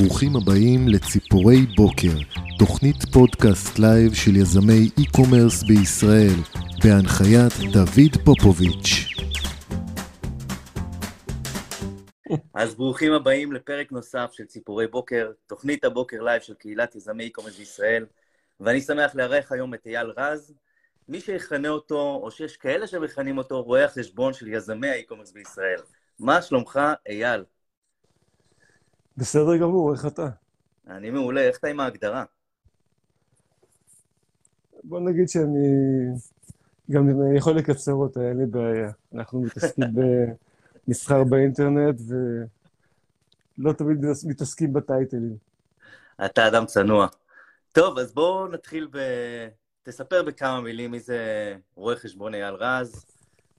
ברוכים הבאים לציפורי בוקר, תוכנית פודקאסט live של יזמי e-commerce בישראל, בהנחיית דוד פופוביץ'. אז ברוכים הבאים לפרק נוסף של ציפורי בוקר, תוכנית הבוקר live של קהילת יזמי e-commerce בישראל, ואני שמח לארח היום את אייל רז, מי שיכנה אותו, או שיש כאלה שמכנים אותו, רואה החשבון של יזמי ה e-commerce בישראל. מה שלומך, אייל? בסדר גמור, איך אתה? אני מעולה, איך אתה עם ההגדרה? בוא נגיד שאני גם יכול לקצר אותה, אין לי בעיה. אנחנו מתעסקים במסחר באינטרנט, ולא תמיד מתעסקים בטייטלים. אתה אדם צנוע. טוב, אז בואו נתחיל ב... תספר בכמה מילים מי זה רואה חשבון אייל רז,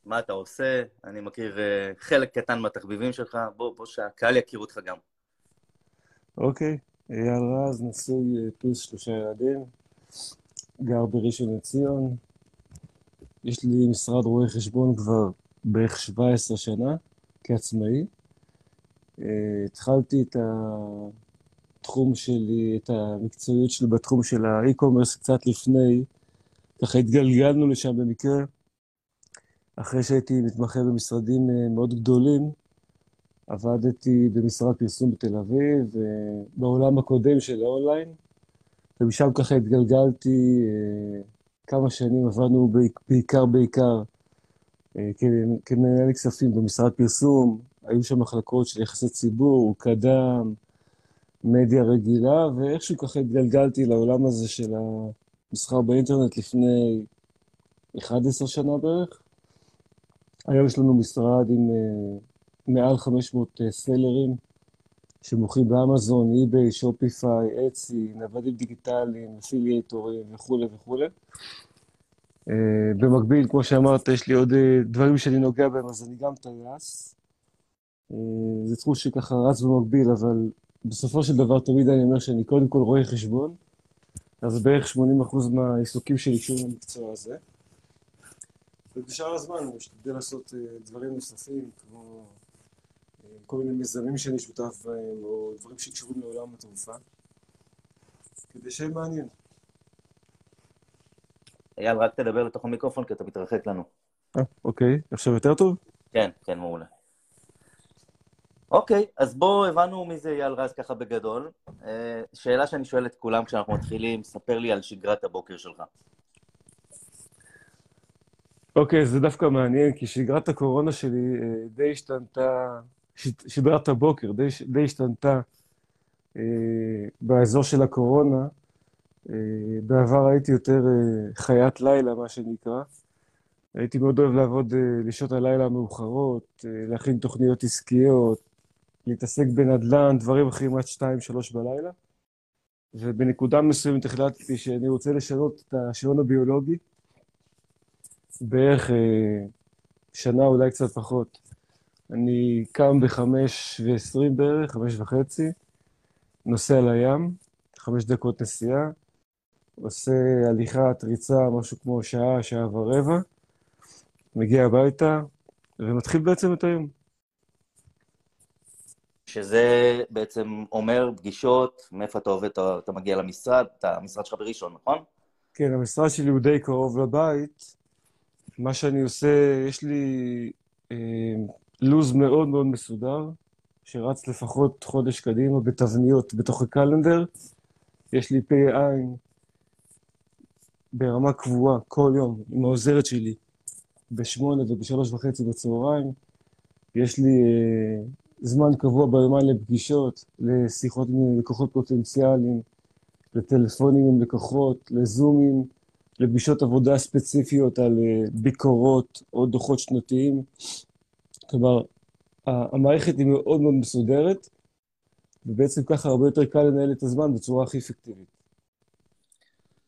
מה אתה עושה, אני מכיר uh, חלק קטן מהתחביבים שלך, בוא, בוא שהקהל יכיר אותך גם. אוקיי. אייל רז, נשוי אה, פלוס שלושה ילדים, גר בראשון לציון, יש לי משרד רואה חשבון כבר בערך 17 שנה כעצמאי. Uh, התחלתי את התחום שלי, את המקצועיות שלי בתחום של האי-קומרס קצת לפני, ככה התגלגלנו לשם במקרה, אחרי שהייתי מתמחה במשרדים אה, מאוד גדולים, עבדתי במשרד פרסום בתל אביב, בעולם הקודם של האונליין, ומשם ככה התגלגלתי, אה, כמה שנים עבדנו בעיקר בעיקר אה, כמנהל כספים במשרד פרסום, היו שם מחלקות של יחסי ציבור, קדם, מדיה רגילה, ואיכשהו ככה התגלגלתי לעולם הזה של המסחר באינטרנט לפני 11 שנה בערך. היום יש לנו משרד עם מעל 500 uh, אה, סלרים שמוכרים באמזון, אי-ביי, שופיפיי, אצי, נוודים דיגיטליים, אפילייטורים וכולי וכולי. Uh, במקביל, כמו שאמרת, יש לי עוד uh, דברים שאני נוגע בהם, אז אני גם טייס. זה תחום שככה רץ במקביל, אבל בסופו של דבר תמיד אני אומר שאני קודם כל רואה חשבון, אז בערך 80% מהעיסוקים שלי קשורים למקצוע הזה. ובשאר הזמן אני משתדל לעשות דברים נוספים, כמו כל מיני מיזמים שאני שותף בהם, או דברים שקשורים לעולם התעופה, כדי שיהיה מעניין. אייל, רק תדבר לתוך המיקרופון, כי אתה מתרחק לנו. אה, אוקיי. עכשיו יותר טוב? כן, כן, מעולה. אוקיי, אז בואו, הבנו מי זה אייל רז ככה בגדול. אה, שאלה שאני שואל את כולם כשאנחנו מתחילים, ספר לי על שגרת הבוקר שלך. אוקיי, זה דווקא מעניין, כי שגרת הקורונה שלי אה, די השתנתה, שגרת הבוקר די, די השתנתה אה, באזור של הקורונה. בעבר הייתי יותר חיית לילה, מה שנקרא. הייתי מאוד אוהב לעבוד, לשעות הלילה המאוחרות, להכין תוכניות עסקיות, להתעסק בנדל"ן, דברים אחרים עד שתיים, שלוש בלילה. ובנקודה מסוימת החלטתי שאני רוצה לשנות את השעון הביולוגי, בערך אה, שנה, אולי קצת פחות. אני קם בחמש ועשרים בערך, חמש וחצי, נוסע לים, חמש דקות נסיעה, עושה הליכת ריצה, משהו כמו שעה, שעה ורבע, מגיע הביתה, ומתחיל בעצם את היום. שזה בעצם אומר פגישות, מאיפה אתה עובד, אתה, אתה מגיע למשרד, אתה, המשרד שלך בראשון, נכון? כן, המשרד שלי הוא די קרוב לבית. מה שאני עושה, יש לי אה, לו"ז מאוד מאוד מסודר, שרץ לפחות חודש קדימה בתבניות בתוך הקלנדר. יש לי פ"ע ברמה קבועה כל יום עם העוזרת שלי בשמונה ובשלוש וחצי בצהריים. יש לי אה, זמן קבוע ביומן לפגישות, לשיחות עם לקוחות פוטנציאליים, לטלפונים עם לקוחות, לזומים, לפגישות עבודה ספציפיות על אה, ביקורות או דוחות שנתיים. כלומר, המערכת היא מאוד מאוד מסודרת, ובעצם ככה הרבה יותר קל לנהל את הזמן בצורה הכי אפקטיבית.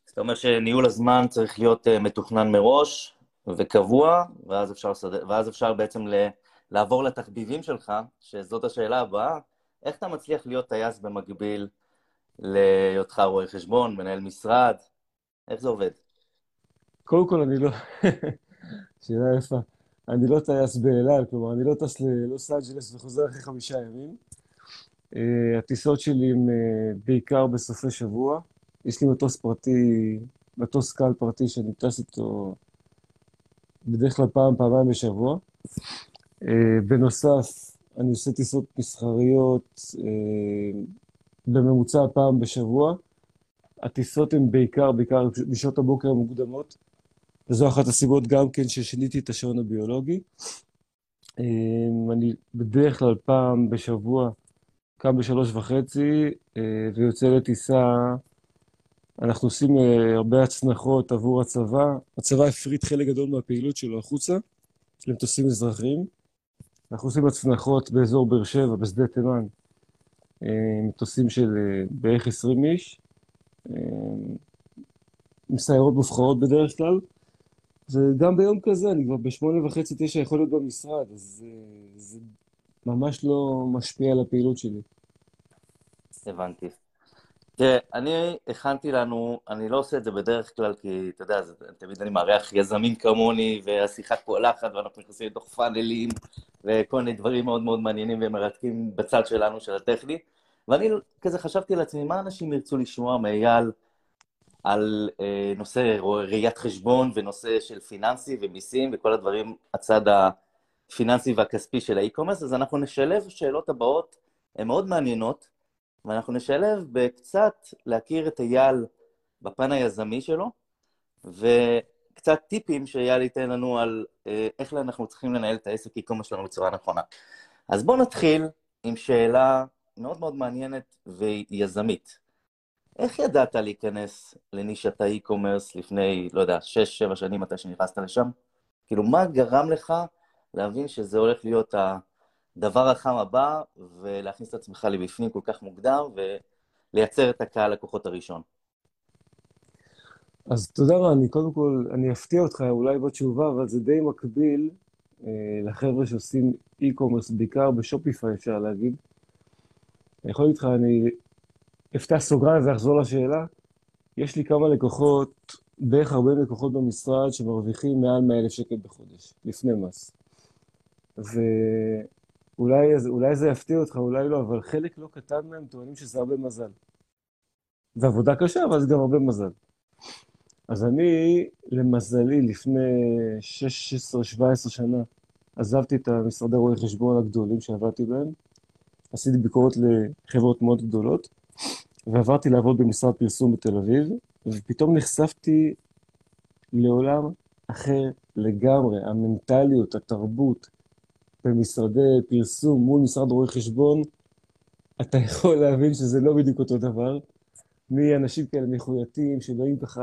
זאת אומרת שניהול הזמן צריך להיות אה, מתוכנן מראש וקבוע, ואז אפשר, ואז אפשר בעצם ל... לעבור לתחביבים שלך, שזאת השאלה הבאה, איך אתה מצליח להיות טייס במקביל להיותך רואה חשבון, מנהל משרד? איך זה עובד? קודם כל, אני לא... שאלה יפה. אני לא טייס באל על, כלומר, אני לא טס ללוס אנג'לס וחוזר אחרי חמישה ימים. אה, הטיסות שלי הן אה, בעיקר בסופי שבוע. יש לי מטוס פרטי, מטוס קל פרטי שאני טס איתו בדרך כלל פעם, פעמיים בשבוע. בנוסף, אני עושה טיסות מסחריות בממוצע פעם בשבוע. הטיסות הן בעיקר, בעיקר בשעות הבוקר המוקדמות, וזו אחת הסיבות גם כן ששיניתי את השעון הביולוגי. אני בדרך כלל פעם בשבוע קם בשלוש וחצי אה, ויוצא לטיסה. אנחנו עושים אה, הרבה הצנחות עבור הצבא. הצבא הפריט חלק גדול מהפעילות שלו החוצה, למטוסים אזרחיים. אנחנו עושים הצנחות באזור באר שבע, בשדה תימן, אה, מטוסים של בערך 20 איש, עם סיירות מובחרות בדרך כלל. וגם ביום כזה, אני כבר בשמונה וחצי, תשע יכול להיות במשרד, אז זה ממש לא משפיע על הפעילות שלי. הבנתי. תראה, אני הכנתי לנו, אני לא עושה את זה בדרך כלל, כי אתה יודע, זה, תמיד אני מארח יזמים כמוני, והשיחה קולחת, ואנחנו נכנסים לתוך פאנלים, וכל מיני דברים מאוד מאוד מעניינים ומרתקים בצד שלנו, של הטכני. ואני כזה חשבתי לעצמי, מה אנשים ירצו לשמוע מאייל על אה, נושא ראיית חשבון ונושא של פיננסי ומיסים וכל הדברים, הצד הפיננסי והכספי של ה e-commerce, אז אנחנו נשלב שאלות הבאות, הן מאוד מעניינות, ואנחנו נשלב בקצת להכיר את אייל בפן היזמי שלו, וקצת טיפים שאייל ייתן לנו על אה, איך אנחנו צריכים לנהל את העסק e-commerce שלנו בצורה נכונה. אז בואו נתחיל עם שאלה מאוד מאוד מעניינת ויזמית. איך ידעת להיכנס לנישת האי-קומרס לפני, לא יודע, 6-7 שנים מתי שנכנסת לשם? כאילו, מה גרם לך להבין שזה הולך להיות הדבר החם הבא, ולהכניס את עצמך לבפנים כל כך מוקדם, ולייצר את הקהל לקוחות הראשון? אז יודע מה, אני קודם כל, אני אפתיע אותך אולי בתשובה, אבל זה די מקביל אה, לחבר'ה שעושים e-commerce, בעיקר בשופיפיי אפשר להגיד. אני יכול להגיד לך, אני אפתח סוגריים ואחזור לשאלה. יש לי כמה לקוחות, בערך 40 לקוחות במשרד שמרוויחים מעל 100 אלף שקל בחודש, לפני מס. ואולי זה יפתיע אותך, אולי לא, אבל חלק לא קטן מהם טוענים שזה הרבה מזל. זה עבודה קשה, אבל זה גם הרבה מזל. אז אני, למזלי, לפני 16-17 שנה, עזבתי את המשרדי רואי חשבון הגדולים שעבדתי בהם, עשיתי ביקורת לחברות מאוד גדולות, ועברתי לעבוד במשרד פרסום בתל אביב, ופתאום נחשפתי לעולם אחר לגמרי, המנטליות, התרבות, במשרדי פרסום מול משרד רואי חשבון, אתה יכול להבין שזה לא בדיוק אותו דבר. מאנשים כאלה מחוייתים, שבאים ככה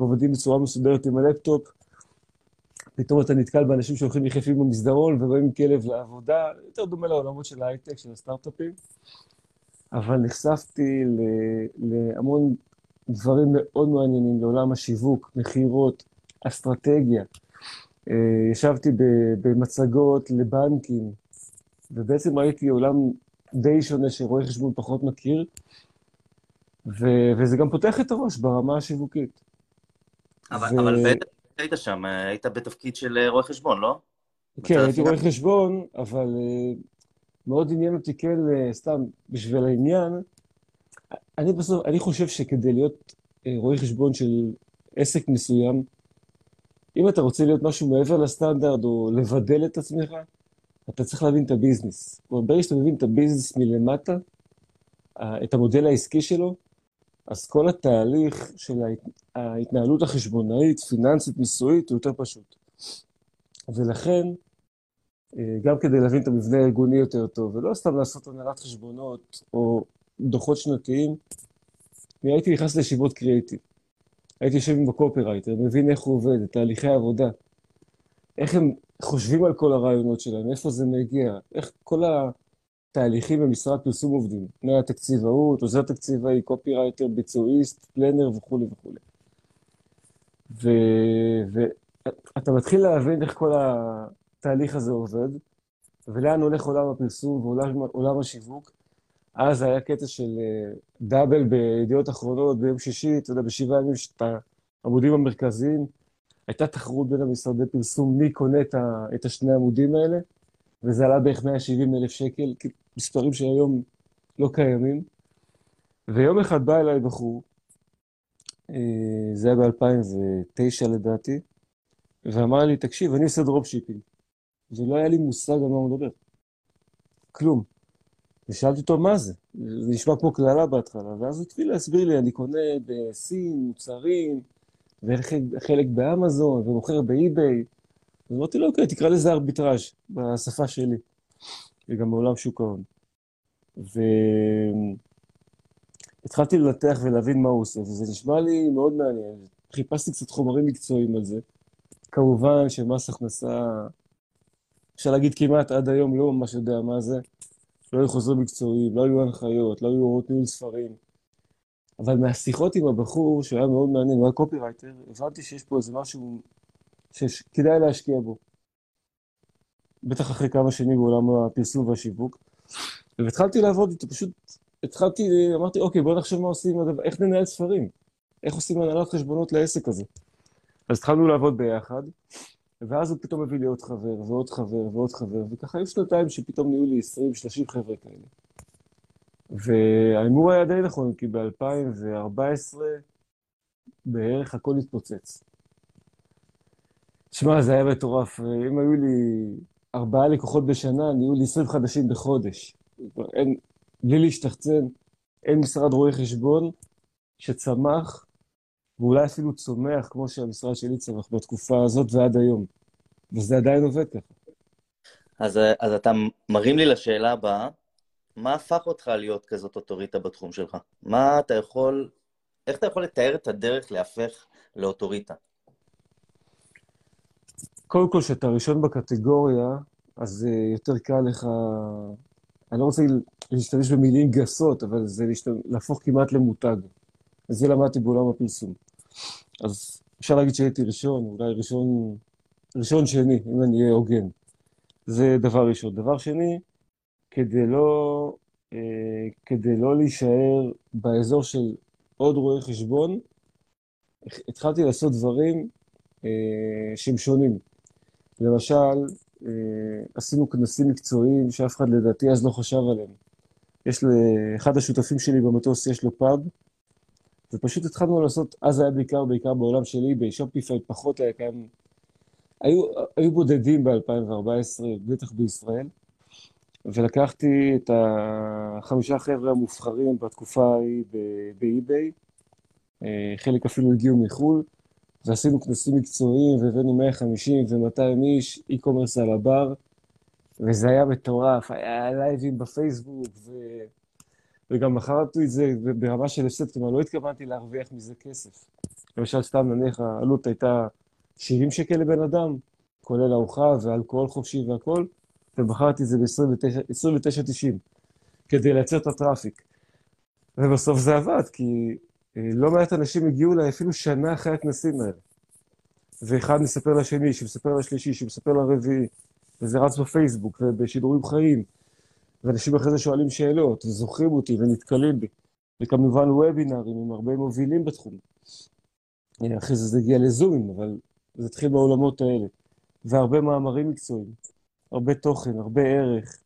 ועובדים בצורה מסודרת עם הלפטופ, פתאום אתה נתקל באנשים שהולכים יחפים במסדרון ובאים עם כלב לעבודה, יותר דומה לעולמות של ההייטק, של הסטארט-אפים. אבל נחשפתי להמון דברים מאוד מעניינים, לעולם השיווק, מכירות, אסטרטגיה. אה, ישבתי במצגות לבנקים, ובעצם ראיתי עולם די שונה שרואה חשבון פחות מכיר, ו- וזה גם פותח את הראש ברמה השיווקית. אבל, ו... אבל בטח היית שם, היית בתפקיד של רואה חשבון, לא? כן, הייתי רואה חשבון, אבל אה, מאוד עניין אותי כן, אה, סתם בשביל העניין, אני בסוף, אני חושב שכדי להיות רואה חשבון של עסק מסוים, אם אתה רוצה להיות משהו מעבר לסטנדרט או לבדל את עצמך, אתה צריך להבין את הביזנס. כלומר, ברגע שאתה מבין את הביזנס מלמטה, את המודל העסקי שלו, אז כל התהליך של ההתנהלות החשבונאית, פיננסית, מיסויית, הוא יותר פשוט. ולכן, אה, גם כדי להבין את המבנה הארגוני יותר טוב, ולא סתם לעשות הנהלת חשבונות או דוחות שנתיים, הייתי נכנס לישיבות קריאיטיב. הייתי יושב עם הקופרייטר, מבין איך הוא עובד, את תהליכי העבודה, איך הם חושבים על כל הרעיונות שלהם, איפה זה מגיע, איך כל התהליכים במשרד פרסום עובדים, תנאי התקציבאות, עוזר תקציבאי, קופרייטר, ביצועיסט, planner וכולי וכולי. ואתה מתחיל להבין איך כל התהליך הזה עובד, ולאן הולך עולם הפרסום ועולם השיווק, אז היה קטע של אה, double בידיעות אחרונות ביום שישי, אתה יודע, בשבעה ימים את העמודים המרכזיים. הייתה תחרות בין המשרדי פרסום מי קונה את השני העמודים האלה, וזה עלה בערך 170 אלף שקל, מספרים שהיום לא קיימים. ויום אחד בא אליי בחור, אה, זה היה ב-2009 לדעתי, ואמר לי, תקשיב, אני עושה dropshipping. ולא היה לי מושג על מה הוא מדבר. כלום. ושאלתי אותו מה זה. זה נשמע כמו קללה בהתחלה, ואז הוא התחיל להסביר לי, אני קונה בסין מוצרים, וחלק באמזון, ומוכר באי-ביי. אז אמרתי לו, אוקיי, תקרא לזה ארביטראז' בשפה שלי, וגם בעולם שוק ההון. והתחלתי לנתח ולהבין מה הוא עושה, וזה נשמע לי מאוד מעניין. חיפשתי קצת חומרים מקצועיים על זה. כמובן שמס הכנסה, אפשר להגיד כמעט עד היום לא ממש יודע מה זה. לא היו חוזרים מקצועיים, לא היו הנחיות, לא היו הוראות ניהול ספרים. אבל מהשיחות עם הבחור, שהיה מאוד מעניין, הוא היה קופירייטר, הבנתי שיש פה איזה משהו שכדאי להשקיע בו. בטח אחרי כמה שנים בעולם הפרסום והשיווק. והתחלתי לעבוד איתו, פשוט התחלתי, אמרתי, אוקיי, בוא נחשב מה עושים, איך ננהל ספרים? איך עושים הנהלת חשבונות לעסק הזה? אז התחלנו לעבוד ביחד, ואז הוא פתאום הביא לי עוד חבר, ועוד חבר, ועוד חבר, וככה היו שנתיים שפתאום נהיו לי 20-30 חבר'ה כאלה. וההימור היה די נכון, כי ב-2014 בערך הכל התפוצץ. שמע, זה היה מטורף. אם היו לי ארבעה לקוחות בשנה, נהיו לי 20 חדשים בחודש. אין, בלי להשתחצן, אין משרד רואי חשבון שצמח, ואולי אפילו צומח, כמו שהמשרד שלי צמח בתקופה הזאת ועד היום. וזה עדיין עובד ככה. אז, אז אתה מרים לי לשאלה הבאה, מה הפך אותך להיות כזאת אוטוריטה בתחום שלך? מה אתה יכול, איך אתה יכול לתאר את הדרך להפך לאוטוריטה? קודם כל, כשאתה ראשון בקטגוריה, אז uh, יותר קל לך, אני לא רוצה להשתמש במילים גסות, אבל זה להשת... להפוך כמעט למותג. זה למדתי בעולם הפרסום. אז אפשר להגיד שהייתי ראשון, אולי ראשון, ראשון שני, אם אני אהיה הוגן. זה דבר ראשון. דבר שני, כדי לא, אה, כדי לא להישאר באזור של עוד רואי חשבון, התחלתי לעשות דברים אה, שהם שונים. למשל, אה, עשינו כנסים מקצועיים שאף אחד לדעתי אז לא חשב עליהם. יש לאחד השותפים שלי במטוס, יש לו פאב, ופשוט התחלנו לעשות, אז היה בעיקר, בעיקר בעולם של אי-ביי, שופיפיי פחות היה קיים. היו, היו בודדים ב-2014, בטח בישראל, ולקחתי את החמישה חבר'ה המובחרים בתקופה ההיא באי-ביי, אה, חלק אפילו הגיעו מחו"ל, ועשינו כנסים מקצועיים, והבאנו 150 ו-200 איש, e-commerce על הבר, וזה היה מטורף, היה לייבים בפייסבוק, ו... וגם מכרתי את זה ברמה של הפסד, כלומר לא התכוונתי להרוויח מזה כסף. למשל, סתם נניח העלות הייתה 70 שקל לבן אדם, כולל ארוחה ואלכוהול חופשי והכול, ומכרתי את זה ב-29.90, כדי לייצר את הטראפיק. ובסוף זה עבד, כי אה, לא מעט אנשים הגיעו אליי אפילו שנה אחרי הכנסים האלה. ואחד מספר לשני, שמספר לשלישי, שמספר לרביעי, וזה רץ בפייסבוק ובשידורים חיים, ואנשים אחרי זה שואלים שאלות, וזוכרים אותי ונתקלים בי. וכמובן וובינארים עם הרבה מובילים בתחום. אה, אחרי זה זה הגיע לזומים, אבל זה התחיל בעולמות האלה. והרבה מאמרים מקצועיים, הרבה תוכן, הרבה ערך.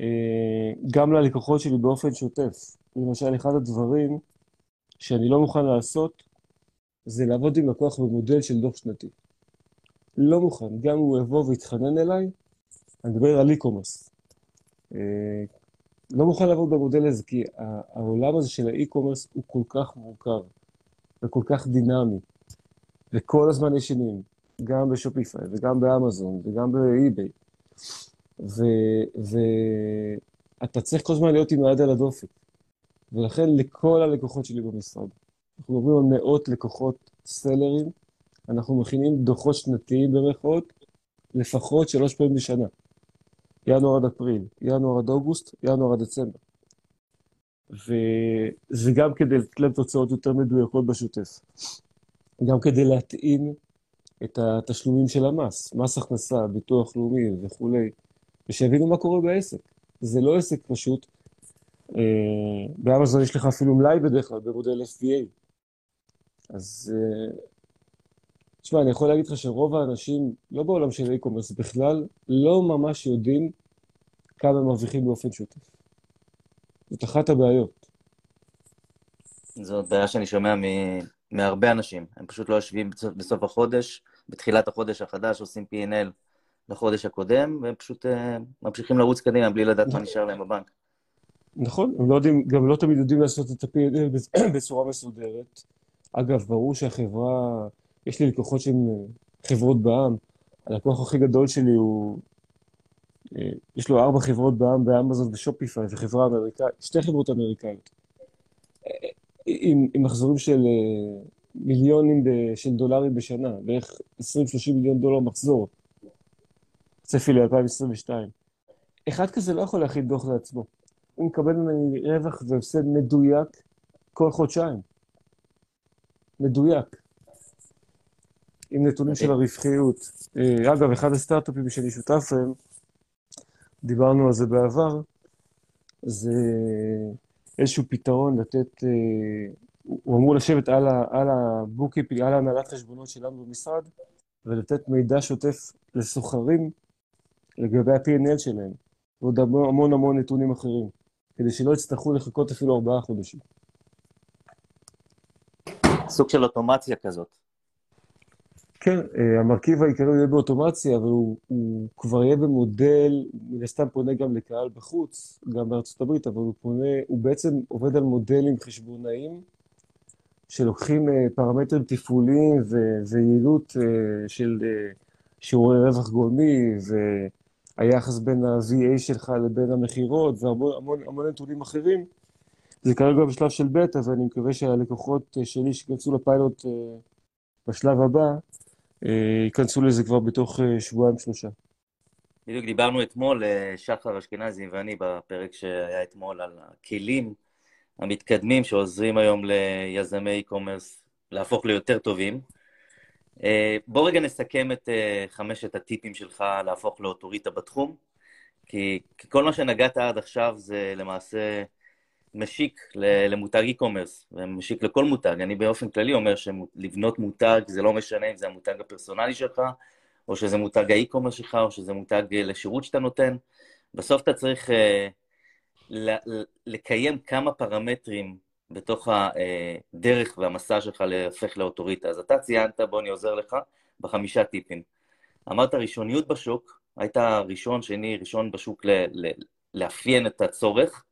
אה, גם ללקוחות שלי באופן שוטף. למשל, אחד הדברים שאני לא מוכן לעשות, זה לעבוד עם לקוח במודל של דוח שנתי. לא מוכן. גם אם הוא יבוא ויתחנן אליי, אני מדבר על e-commerce. אה, לא מוכן לעבוד במודל הזה, כי העולם הזה של האי-קומרס הוא כל כך מורכב וכל כך דינמי, וכל הזמן יש שינויים, גם בשופיפיי וגם באמזון וגם באי-ביי. ואתה צריך כל הזמן להיות עם היד על הדופק. ולכן לכל הלקוחות שלי במשרד, אנחנו מדברים על מאות לקוחות סלרים, אנחנו מכינים דוחות שנתיים במרכאות, לפחות שלוש פעמים בשנה. ינואר עד אפריל, ינואר עד אוגוסט, ינואר עד דצמבר. וזה גם כדי לתת להם תוצאות יותר מדויקות בשוטף. גם כדי להתאים את התשלומים של המס, מס הכנסה, ביטוח לאומי וכולי, ושיבינו מה קורה בעסק. זה לא עסק פשוט. אה, באמזון יש לך אפילו מלאי בדרך כלל במודל FBA. אז אה, תשמע, אני יכול להגיד לך שרוב האנשים, לא בעולם של e-commerce בכלל, לא ממש יודעים כמה הם מרוויחים באופן שוטף. זאת אחת הבעיות. זאת בעיה שאני שומע מ... מהרבה אנשים. הם פשוט לא יושבים בסוף החודש, בתחילת החודש החדש, עושים P&L לחודש הקודם, והם פשוט uh, ממשיכים לרוץ קדימה בלי לדעת מה נשאר להם בבנק. נכון, הם לא יודעים, גם לא תמיד יודעים לעשות את ה-P&L בצורה מסודרת. אגב, ברור שהחברה, יש לי לקוחות שהן חברות בע"מ, הלקוח הכי גדול שלי הוא, אה, יש לו ארבע חברות בע"מ באמזון ושופיפיי, זו חברה אמריקאית, שתי חברות אמריקאיות. אה, עם, עם מחזורים של מיליונים של דולרים בשנה, בערך 20-30 מיליון דולר מחזור. צפי ל-2022. אחד כזה לא יכול להכין דוח לעצמו. הוא מקבל ממני רווח והפסד מדויק כל חודשיים. מדויק. עם נתונים של הרווחיות. אה, אגב, אחד הסטארט-אפים שאני שותף להם, דיברנו על זה בעבר, זה איזשהו פתרון לתת, אה, הוא אמור לשבת על ה bookkeeping, על הנהלת חשבונות שלנו במשרד, ולתת מידע שוטף לסוחרים לגבי ה P&L שלהם, ועוד המון המון נתונים אחרים, כדי שלא יצטרכו לחכות אפילו ארבעה חודשים. סוג של אוטומציה כזאת. כן, אה, המרכיב העיקרי יהיה באוטומציה, אבל הוא, הוא כבר יהיה במודל, מן הסתם פונה גם לקהל בחוץ, גם בארצות הברית, אבל הוא פונה, הוא בעצם עובד על מודלים חשבונאיים, שלוקחים אה, פרמטרים תפעוליים ויעילות אה, של שיעורי רווח גולמי, והיחס בין ה-VA שלך לבין המכירות, והמון המון נתונים אחרים. זה כרגע בשלב של בטא, ואני מקווה שהלקוחות שלי שייכנסו לפיילוט בשלב הבא, ייכנסו לזה כבר בתוך אה, שבועיים-שלושה. בדיוק דיברנו אתמול, אה, שחר אשכנזי ואני, בפרק שהיה אתמול, על הכלים המתקדמים שעוזרים היום ליזמי e-commerce להפוך ליותר טובים. בוא רגע נסכם את חמשת הטיפים שלך להפוך לאוטוריטה בתחום, כי, כי כל מה שנגעת עד עכשיו זה למעשה משיק למותג e-commerce, ומשיק לכל מותג. אני באופן כללי אומר שלבנות מותג זה לא משנה אם זה המותג הפרסונלי שלך, או שזה מותג האי-קומרס שלך, או שזה מותג אה, לשירות שאתה נותן. בסוף אתה צריך uh, לקיים כמה פרמטרים בתוך הדרך והמסע שלך להפך לאוטוריטה. אז אתה ציינת, בוא אני עוזר לך, בחמישה טיפים. אמרת ראשוניות בשוק, היית ראשון, שני, ראשון בשוק ל- ל- לאפיין את הצורך,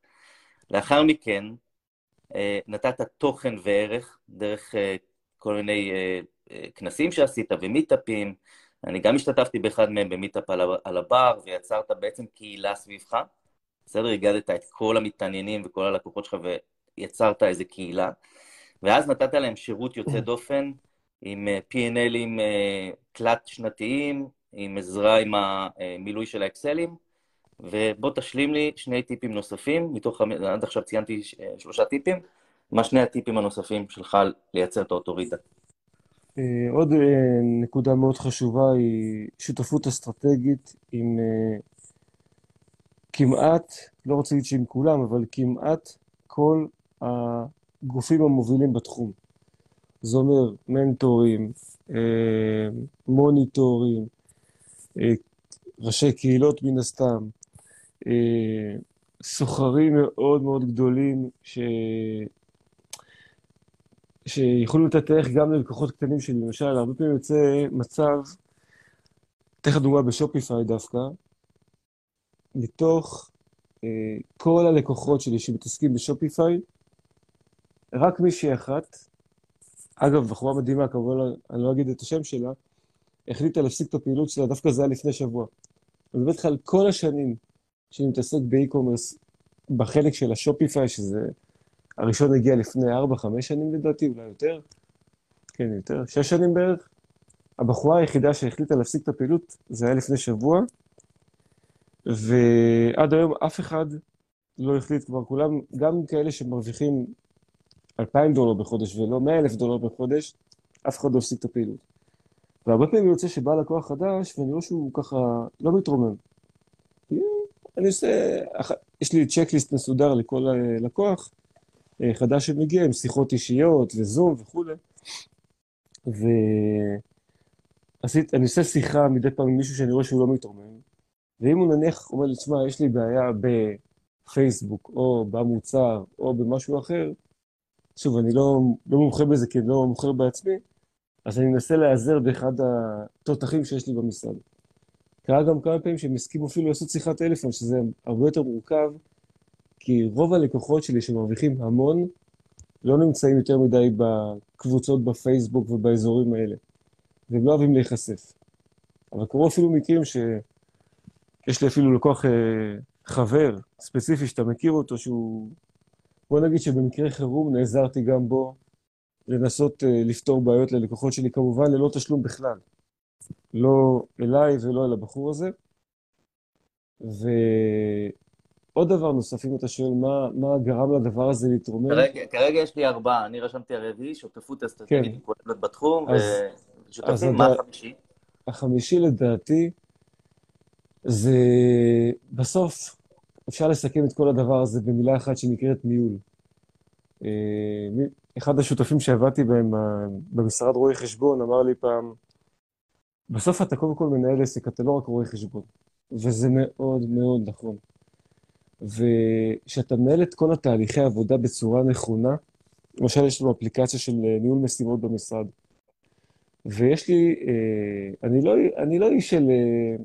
לאחר מכן, אה, נתת תוכן וערך דרך אה, כל מיני אה, כנסים שעשית ומיטאפים. אני גם השתתפתי באחד מהם במיטאפ על הבר, ויצרת בעצם קהילה סביבך. בסדר? הגדת את כל המתעניינים וכל הלקוחות שלך ויצרת איזה קהילה. ואז נתת להם שירות יוצא דופן עם P&L'ים תלת-שנתיים, עם עזרה עם המילוי של האקסלים. ובוא תשלים לי שני טיפים נוספים, מתוך, עד עכשיו ציינתי שלושה טיפים, מה שני הטיפים הנוספים שלך לייצר את האוטוריטה? אה, עוד אה, נקודה מאוד חשובה היא שותפות אסטרטגית עם אה, כמעט, לא רוצה להגיד שעם כולם, אבל כמעט כל הגופים המובילים בתחום. זה אומר מנטורים, מוניטורים, ראשי קהילות מן הסתם, סוחרים מאוד מאוד גדולים ש... שיכולו לתת ערך גם ללקוחות קטנים שלי. למשל, הרבה פעמים יוצא מצב, אתן לך דוגמה בשופיפיי דווקא, מתוך אה, כל הלקוחות שלי שמתעסקים בשופיפיי, רק מישהי אחת, אגב, בחורה מדהימה, כמובן אני לא אגיד את השם שלה, החליטה להפסיק את הפעילות שלה, דווקא זה היה לפני שבוע. אני מדבר איתך על כל השנים שאני מתעסק באי-קומרס בחלק של השופיפיי, שזה הראשון הגיע לפני 4-5 שנים לדעתי, אולי יותר. כן, יותר, 6 שנים בערך. הבחורה היחידה שהחליטה להפסיק את הפעילות, זה היה לפני שבוע, ועד היום אף אחד לא החליט, כבר כולם, גם כאלה שמרוויחים 2,000 דולר בחודש ולא 100,000 דולר בחודש, אף אחד לא הפסיק את הפעילות. והרבה פעמים יוצא שבא לקוח חדש, ואני רואה שהוא ככה לא מתרומם. אני עושה, יש לי צ'קליסט מסודר לכל לקוח אה, חדש שמגיע עם שיחות אישיות וזום וכולי. ואני עושה שיחה מדי פעם עם מישהו שאני רואה שהוא לא מתרומם, ואם הוא נניח אומר לי, תשמע, יש לי בעיה בפייסבוק, או במוצר, או במשהו אחר, שוב, אני לא, לא מומחה בזה כי אני לא מוכר בעצמי, אז אני מנסה להיעזר באחד התותחים שיש לי במשרד. קרה גם כמה פעמים שהם הסכימו אפילו לעשות שיחת טלפון, שזה הרבה יותר מורכב, כי רוב הלקוחות שלי שמרוויחים המון, לא נמצאים יותר מדי בקבוצות בפייסבוק ובאזורים האלה, והם לא אוהבים להיחשף. אבל קרו אפילו מקרים שיש לי אפילו לקוח אה, חבר ספציפי שאתה מכיר אותו, שהוא... בוא נגיד שבמקרה חירום נעזרתי גם בו לנסות אה, לפתור בעיות ללקוחות שלי, כמובן ללא תשלום בכלל. לא אליי ולא אל הבחור הזה. ועוד דבר נוסף, אם אתה שואל מה, מה גרם לדבר הזה להתרומם... כרגע, כרגע יש לי ארבעה, אני רשמתי הרביעי, שותפות אסטרטגית כן. כוללת בתחום, ושותפים, מה החמישי? החמישי לדעתי זה בסוף אפשר לסכם את כל הדבר הזה במילה אחת שנקראת ניהול. אה, אחד השותפים שעבדתי בהם במשרד רואי חשבון אמר לי פעם, בסוף אתה קודם כל מנהל עסק, אתה לא רק רואה חשבון. וזה מאוד מאוד נכון. וכשאתה מנהל את כל התהליכי העבודה בצורה נכונה, למשל יש לנו אפליקציה של אה, ניהול משימות במשרד, ויש לי, אה, אני לא, אני לא איש של... אה,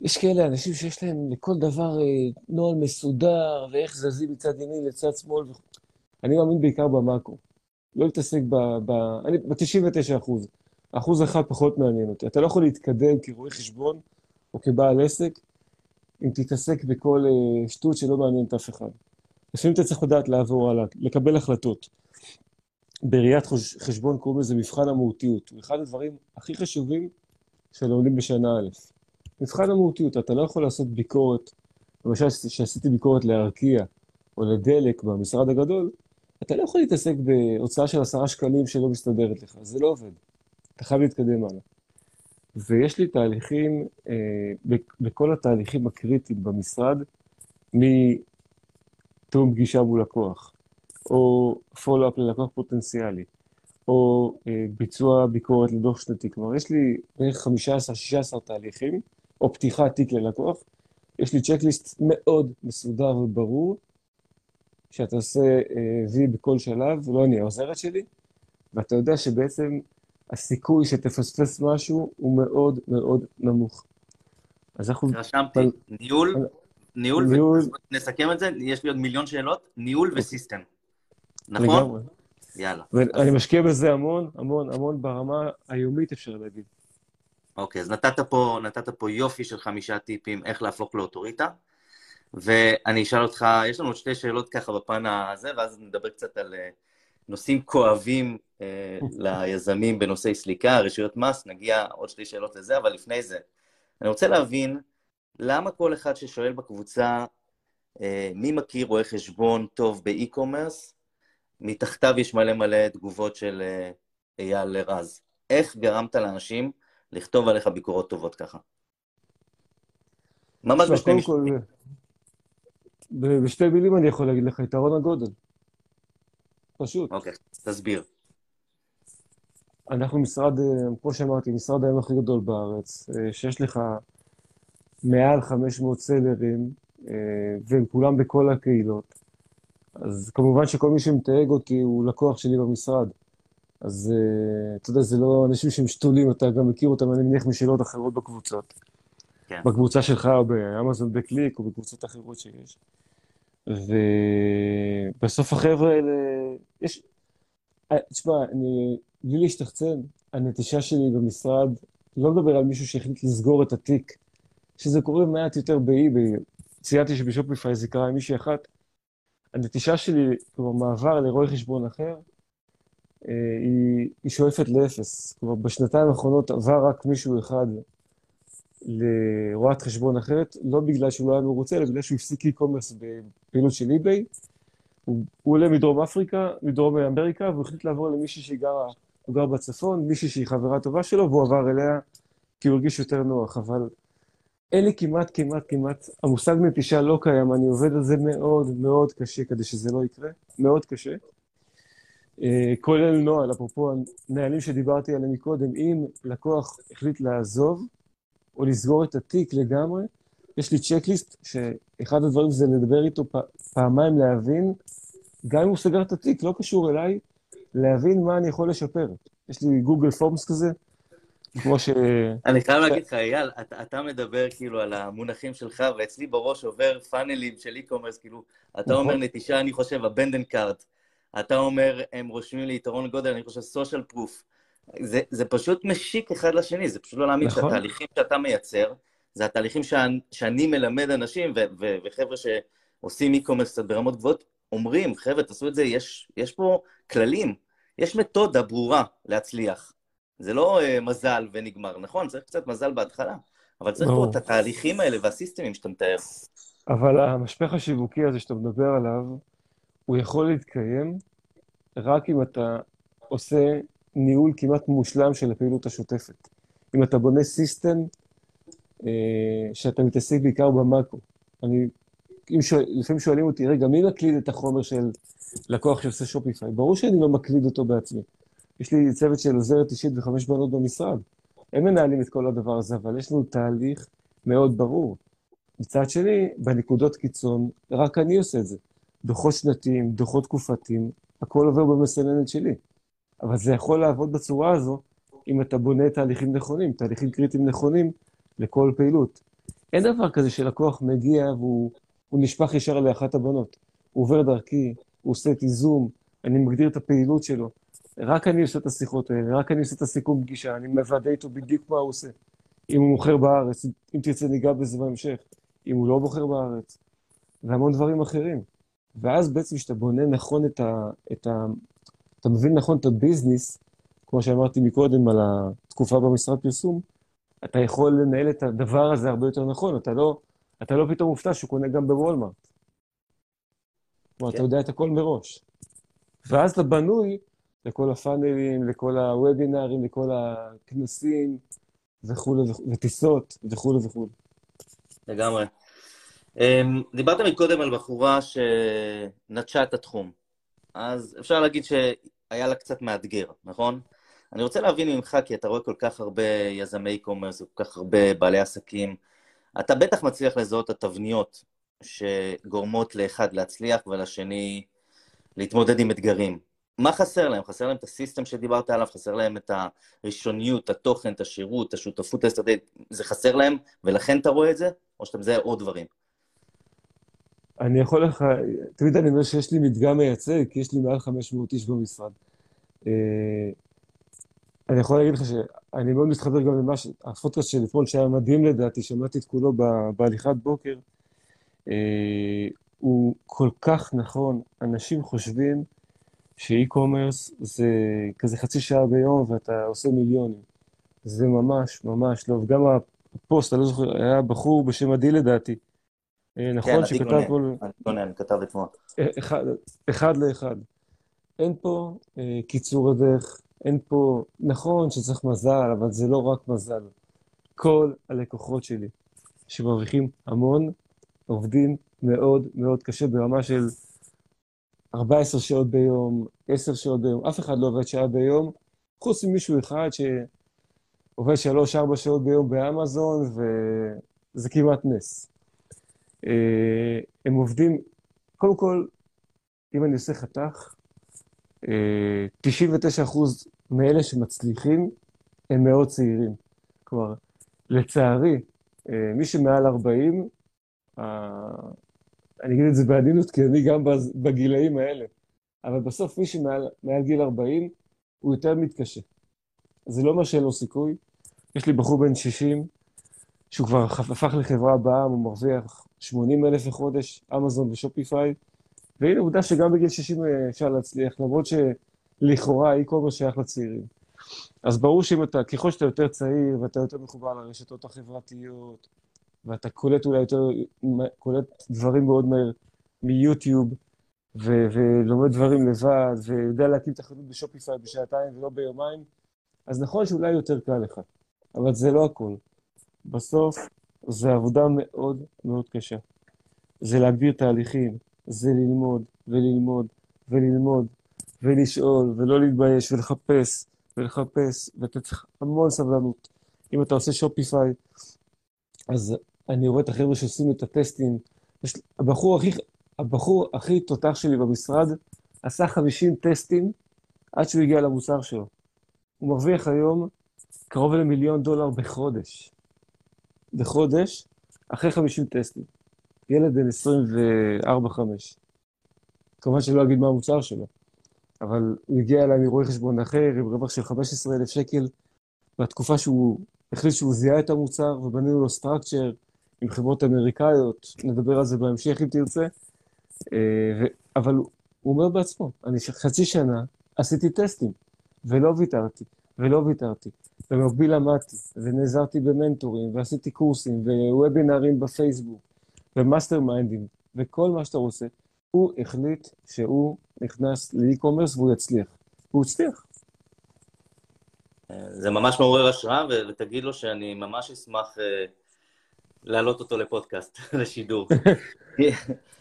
יש כאלה אנשים שיש להם לכל דבר נוהל מסודר, ואיך זזים מצד ימין לצד שמאל. אני מאמין בעיקר במאקרו. לא להתעסק ב... ב... אני ב-99 אחוז. אחוז אחד פחות מעניין אותי. אתה לא יכול להתקדם כרואה חשבון או כבעל עסק אם תתעסק בכל uh, שטות שלא מעניינת אף אחד. לפעמים אתה צריך לדעת לעבור הלאה, לקבל החלטות. בראיית חשבון קוראים לזה מבחן המהותיות. הוא אחד הדברים הכי חשובים שלומדים בשנה א'. מבחן המהותיות, אתה לא יכול לעשות ביקורת, למשל כשעשיתי ביקורת לארקיע או לדלק במשרד הגדול, אתה לא יכול להתעסק בהוצאה של עשרה שקלים שלא מסתדרת לך, זה לא עובד. אתה חייב להתקדם הלאה. ויש לי תהליכים, אה, בכל התהליכים הקריטיים במשרד, מתיאום פגישה מול לקוח, או פולו-אפ ללקוח פוטנציאלי, או אה, ביצוע ביקורת לדוח שנתי. כלומר, יש לי בערך 15-16 תהליכים, או פתיחת תיק ללקוח. יש לי צ'קליסט מאוד מסודר וברור, שאתה עושה אה, וי בכל שלב, ולא אני העוזרת שלי, ואתה יודע שבעצם הסיכוי שתפספס משהו הוא מאוד מאוד נמוך. אז אנחנו... רשמתי, ניהול, ניהול, ניהול... נסכם את זה, יש לי עוד מיליון שאלות, ניהול אוקיי. וסיסטם. נכון? לגמרי. יאללה. ואני משקיע בזה המון, המון, המון ברמה היומית, אפשר להגיד. אוקיי, אז נתת פה, נתת פה יופי של חמישה טיפים איך להפוך לאוטוריטה, ואני אשאל אותך, יש לנו עוד שתי שאלות ככה בפן הזה, ואז נדבר קצת על אה, נושאים כואבים ליזמים בנושאי סליקה, רשויות מס, נגיע עוד שתי שאלות לזה, אבל לפני זה, אני רוצה להבין למה כל אחד ששואל בקבוצה אה, מי מכיר רואה חשבון טוב באי-קומרס, מתחתיו יש מלא מלא תגובות של אה, אייל רז. איך גרמת לאנשים לכתוב עליך ביקורות טובות ככה? ממש בשתי משפטים. בשתי מילים אני יכול להגיד לך, יתרון הגודל. פשוט. אוקיי, תסביר. אנחנו משרד, אה, כמו שאמרתי, משרד היום הכי גדול בארץ, אה, שיש לך מעל 500 סלרים, אה, והם כולם בכל הקהילות. אז כמובן שכל מי שמתייג אותי הוא לקוח שלי במשרד. אז אתה יודע, זה לא אנשים שהם שתולים, אתה גם מכיר אותם, אני מניח, משאלות אחרות בקבוצות. כן. בקבוצה שלך, או באמזון בקליק, או בקבוצות אחרות שיש. ובסוף החבר'ה האלה, יש... תשמע, אני, בלי להשתחצן, הנטישה שלי במשרד, לא מדבר על מישהו שהחליט לסגור את התיק, שזה קורה מעט יותר באי-ביי. ציינתי שבשופיפיי זה קרה עם מישהי אחת. הנטישה שלי, כלומר, מעבר לרואה חשבון אחר, אה, היא, היא שואפת לאפס. כלומר, בשנתיים האחרונות עבר רק מישהו אחד לרואת חשבון אחרת, לא בגלל שהוא לא היה מרוצה, אלא בגלל שהוא הפסיק e-commerce בפעילות של eBay. הוא, הוא עולה מדרום אפריקה, מדרום אמריקה, והוא החליט לעבור למישהי שהיא גרה, הוא גר בצפון, מישהי שהיא חברה טובה שלו, והוא עבר אליה כי הוא הרגיש יותר נוח, אבל אין לי כמעט, כמעט, כמעט, המושג נטישה לא קיים, אני עובד על זה מאוד מאוד קשה כדי שזה לא יקרה, מאוד קשה. אה, כולל נוהל, אפרופו הנהלים שדיברתי עליהם מקודם, אם לקוח החליט לעזוב, או לסגור את התיק לגמרי, יש לי צ'קליסט, שאחד הדברים זה לדבר איתו פעמיים, להבין, גם אם הוא סגר את התיק, לא קשור אליי, להבין מה אני יכול לשפר. יש לי גוגל פורמס כזה, כמו ש... אני חייב להגיד לך, אייל, אתה, מדבר כאילו על המונחים שלך, ואצלי בראש עובר פאנלים של e-commerce, כאילו, אתה אומר נכון. נטישה, אני חושב, הבנדן קארט. אתה אומר, הם רושמים לי יתרון גודל, אני חושב סושיאל פרוף. זה, זה פשוט משיק אחד לשני, זה פשוט לא להאמין נכון. שהתהליכים שאתה מייצר, זה התהליכים שאני, שאני מלמד אנשים, ו, ו, וחבר'ה שעושים e-commerce קצת ברמות גבוהות, אומרים, חבר'ה, תעשו את זה, יש, יש פה כללים, יש מתודה ברורה להצליח. זה לא uh, מזל ונגמר, נכון? צריך קצת מזל בהתחלה, אבל צריך פה את התהליכים האלה והסיסטמים שאתה מתאר. אבל המשפך השיווקי הזה שאתה מדבר עליו, הוא יכול להתקיים רק אם אתה עושה ניהול כמעט מושלם של הפעילות השוטפת. אם אתה בונה סיסטם שאתה מתעסק בעיקר במאקרו. אני, אם שואל, לפעמים שואלים אותי, רגע, מי מקליד את החומר של לקוח שעושה שופיפיי? ברור שאני לא מקליד אותו בעצמי. יש לי צוות של עוזרת אישית וחמש בנות במשרד. הם מנהלים את כל הדבר הזה, אבל יש לנו תהליך מאוד ברור. מצד שני, בנקודות קיצון, רק אני עושה את זה. דוחות שנתיים, דוחות תקופתיים, הכל עובר במסננת שלי. אבל זה יכול לעבוד בצורה הזו אם אתה בונה תהליכים נכונים, תהליכים קריטיים נכונים לכל פעילות. אין דבר כזה שלקוח מגיע והוא נשפך ישר לאחת הבנות. הוא עובר דרכי, הוא עושה איתי זום, אני מגדיר את הפעילות שלו. רק אני עושה את השיחות האלה, רק אני עושה את הסיכום פגישה, אני מוודא איתו בדיוק מה הוא עושה. אם הוא מוכר בארץ, אם תרצה ניגע בזה בהמשך, אם הוא לא בוחר בארץ, והמון דברים אחרים. ואז בעצם כשאתה בונה נכון את ה... את ה אתה מבין נכון את הביזנס, כמו שאמרתי מקודם על התקופה במשרד פרסום, אתה יכול לנהל את הדבר הזה הרבה יותר נכון, אתה לא, אתה לא פתאום מופתע שהוא קונה גם בוולמארט. כלומר, כן. אתה יודע את הכל מראש. ואז אתה בנוי לכל הפאנלים, לכל הוובינארים, לכל הכנסים וכולי, וטיסות וכולי וכולי. לגמרי. אמ, דיברת מקודם על בחורה שנטשה את התחום. אז אפשר להגיד שהיה לה קצת מאתגר, נכון? אני רוצה להבין ממך, כי אתה רואה כל כך הרבה יזמי קומרס וכל כך הרבה בעלי עסקים, אתה בטח מצליח לזהות את התבניות שגורמות לאחד להצליח ולשני להתמודד עם אתגרים. מה חסר להם? חסר להם את הסיסטם שדיברת עליו, חסר להם את הראשוניות, את השירות, את השותפות האסטרטגית, זה חסר להם, ולכן אתה רואה את זה? או שאתה מזהה עוד דברים? אני יכול לך, תמיד אני אומר שיש לי מדגם מייצג, כי יש לי מעל 500 איש במשרד. אני יכול להגיד לך שאני מאוד מתחבר גם למה ש... הפודקאסט של אתמול, שהיה מדהים לדעתי, שמעתי את כולו בהליכת בוקר, אה, הוא כל כך נכון. אנשים חושבים שאי-קומרס זה כזה חצי שעה ביום ואתה עושה מיליונים. זה ממש, ממש לא. וגם הפוסט, אני לא זוכר, היה בחור בשם עדי לדעתי. אה, נכון, כן, שכתב כל... עדי גונן, כתב אתמול. אה, אחד, אחד לאחד. אין פה אה, קיצור הדרך, אין פה... נכון שצריך מזל, אבל זה לא רק מזל. כל הלקוחות שלי שמרוויחים המון, עובדים מאוד מאוד קשה ברמה של 14 שעות ביום, 10 שעות ביום, אף אחד לא עובד שעה ביום, חוץ ממישהו אחד שעובד 3-4 שעות ביום באמזון, וזה כמעט נס. אה, הם עובדים, קודם כל, אם אני עושה חתך, 99% אה, מאלה שמצליחים הם מאוד צעירים. כלומר, לצערי, אה, מי שמעל 40, אני אגיד את זה בעדינות, כי אני גם בגילאים האלה, אבל בסוף מי שמעל גיל 40, הוא יותר מתקשה. זה לא אומר שאין לו סיכוי. יש לי בחור בן 60, שהוא כבר הפך לחברה בעם, הוא מרוויח 80 אלף לחודש, אמזון ושופיפיי, והנה עובדה שגם בגיל 60 אפשר להצליח, למרות שלכאורה אי-קומרס שייך לצעירים. אז ברור שאם אתה, ככל שאתה יותר צעיר ואתה יותר מחובר לרשתות החברתיות, ואתה קולט אולי יותר, קולט דברים מאוד מהר מיוטיוב, ו- ולומד דברים לבד, ויודע להקים תחנות בשופיפיי בשעתיים ולא ביומיים, אז נכון שאולי יותר קל לך, אבל זה לא הכול. בסוף זה עבודה מאוד מאוד קשה. זה להגדיר תהליכים, זה ללמוד וללמוד וללמוד ולשאול ולא להתבייש ולחפש ולחפש, ואתה צריך המון סבלנות. אם אתה עושה שופיפיי, אז אני רואה את החבר'ה שעושים את הטסטים. יש, הבחור הכי, הבחור הכי תותח שלי במשרד עשה 50 טסטים עד שהוא הגיע למוצר שלו. הוא מרוויח היום קרוב למיליון דולר בחודש. בחודש, אחרי 50 טסטים. ילד בן 24-5. כמובן שלא אגיד מה המוצר שלו, אבל הוא הגיע אליי מרואה חשבון אחר עם רווח של 15,000 שקל, בתקופה שהוא החליט שהוא זיהה את המוצר ובנינו לו structure עם חברות אמריקאיות, נדבר על זה בהמשך אם תרצה, אה, אבל הוא אומר בעצמו, אני חצי שנה עשיתי טסטים ולא ויתרתי, ולא ויתרתי. במקביל למדתי, ונעזרתי במנטורים, ועשיתי קורסים, ווובינרים בפייסבוק, ומאסטרמיינדים, וכל מה שאתה רוצה. הוא החליט שהוא נכנס ל e-commerce והוא יצליח. והוא הצליח. זה ממש מעורר השראה, ותגיד לו שאני ממש אשמח אה, להעלות אותו לפודקאסט, לשידור.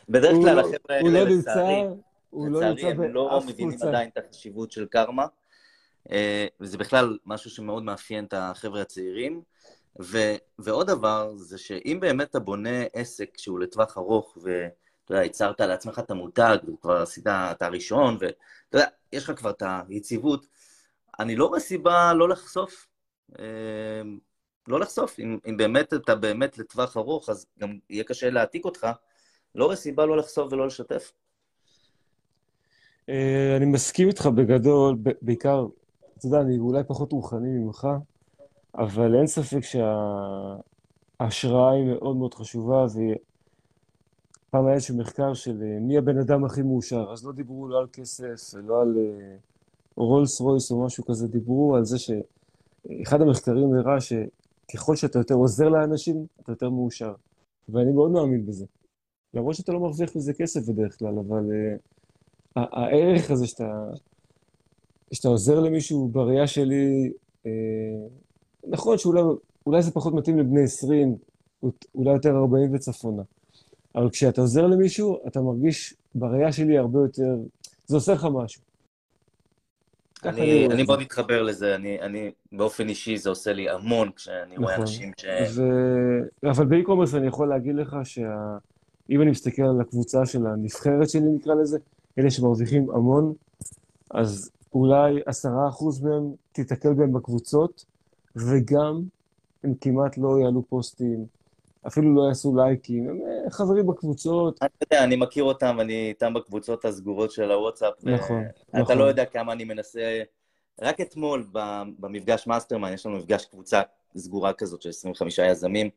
בדרך כלל לא- החבר'ה לא האלה, לצערי, הוא לא לצערי הם לא מבינים. עדיין את החשיבות של קרמה, אה, וזה בכלל משהו שמאוד מאפיין את החבר'ה הצעירים. ו- ועוד דבר, זה שאם באמת אתה בונה עסק שהוא לטווח ארוך, ואתה יודע, ייצרת לעצמך את המותג, וכבר עשית את הראשון, ואתה יודע, יש לך כבר את היציבות, אני לא רואה סיבה לא לחשוף. אה, לא לחשוף. אם, אם באמת אתה באמת לטווח ארוך, אז גם יהיה קשה להעתיק אותך. לא רואה סיבה לא לחשוף ולא לשתף. אה, אני מסכים איתך בגדול, בעיקר, אתה יודע, אני אולי פחות רוחני ממך, אבל אין ספק שההשראה היא מאוד מאוד חשובה, ופעם היה איזשהו מחקר של אה, מי הבן אדם הכי מאושר, אז לא דיברו לא על כסף ולא על אה, רולס רויס או משהו כזה, דיברו על זה שאחד המחקרים הראה שככל שאתה יותר עוזר לאנשים, אתה יותר מאושר. ואני מאוד מאמין בזה. למרות שאתה לא מרוויח מזה כסף בדרך כלל, אבל uh, הערך הזה שאתה, שאתה עוזר למישהו בראייה שלי, uh, נכון שאולי אולי זה פחות מתאים לבני 20, אולי יותר 40 וצפונה, אבל כשאתה עוזר למישהו, אתה מרגיש בראייה שלי הרבה יותר, זה עושה לך משהו. אני אני, רואה. מאוד מתחבר לזה, אני, אני באופן אישי זה עושה לי המון כשאני רואה נכון. אנשים ש... ו... אבל באי-קומרס אני יכול להגיד לך שאם אני מסתכל על הקבוצה של הנבחרת שלי, נקרא לזה, אלה שמרוויחים המון, אז אולי עשרה אחוז מהם תיתקל בהם בקבוצות, וגם הם כמעט לא יעלו פוסטים, אפילו לא יעשו לייקים, הם אה, חברים בקבוצות, אני יודע, אני מכיר אותם, אני איתם בקבוצות הסגורות של הוואטסאפ. נכון, אתה נכון. לא יודע כמה אני מנסה... רק אתמול במפגש מאסטרמן, יש לנו מפגש קבוצה סגורה כזאת של 25 יזמים,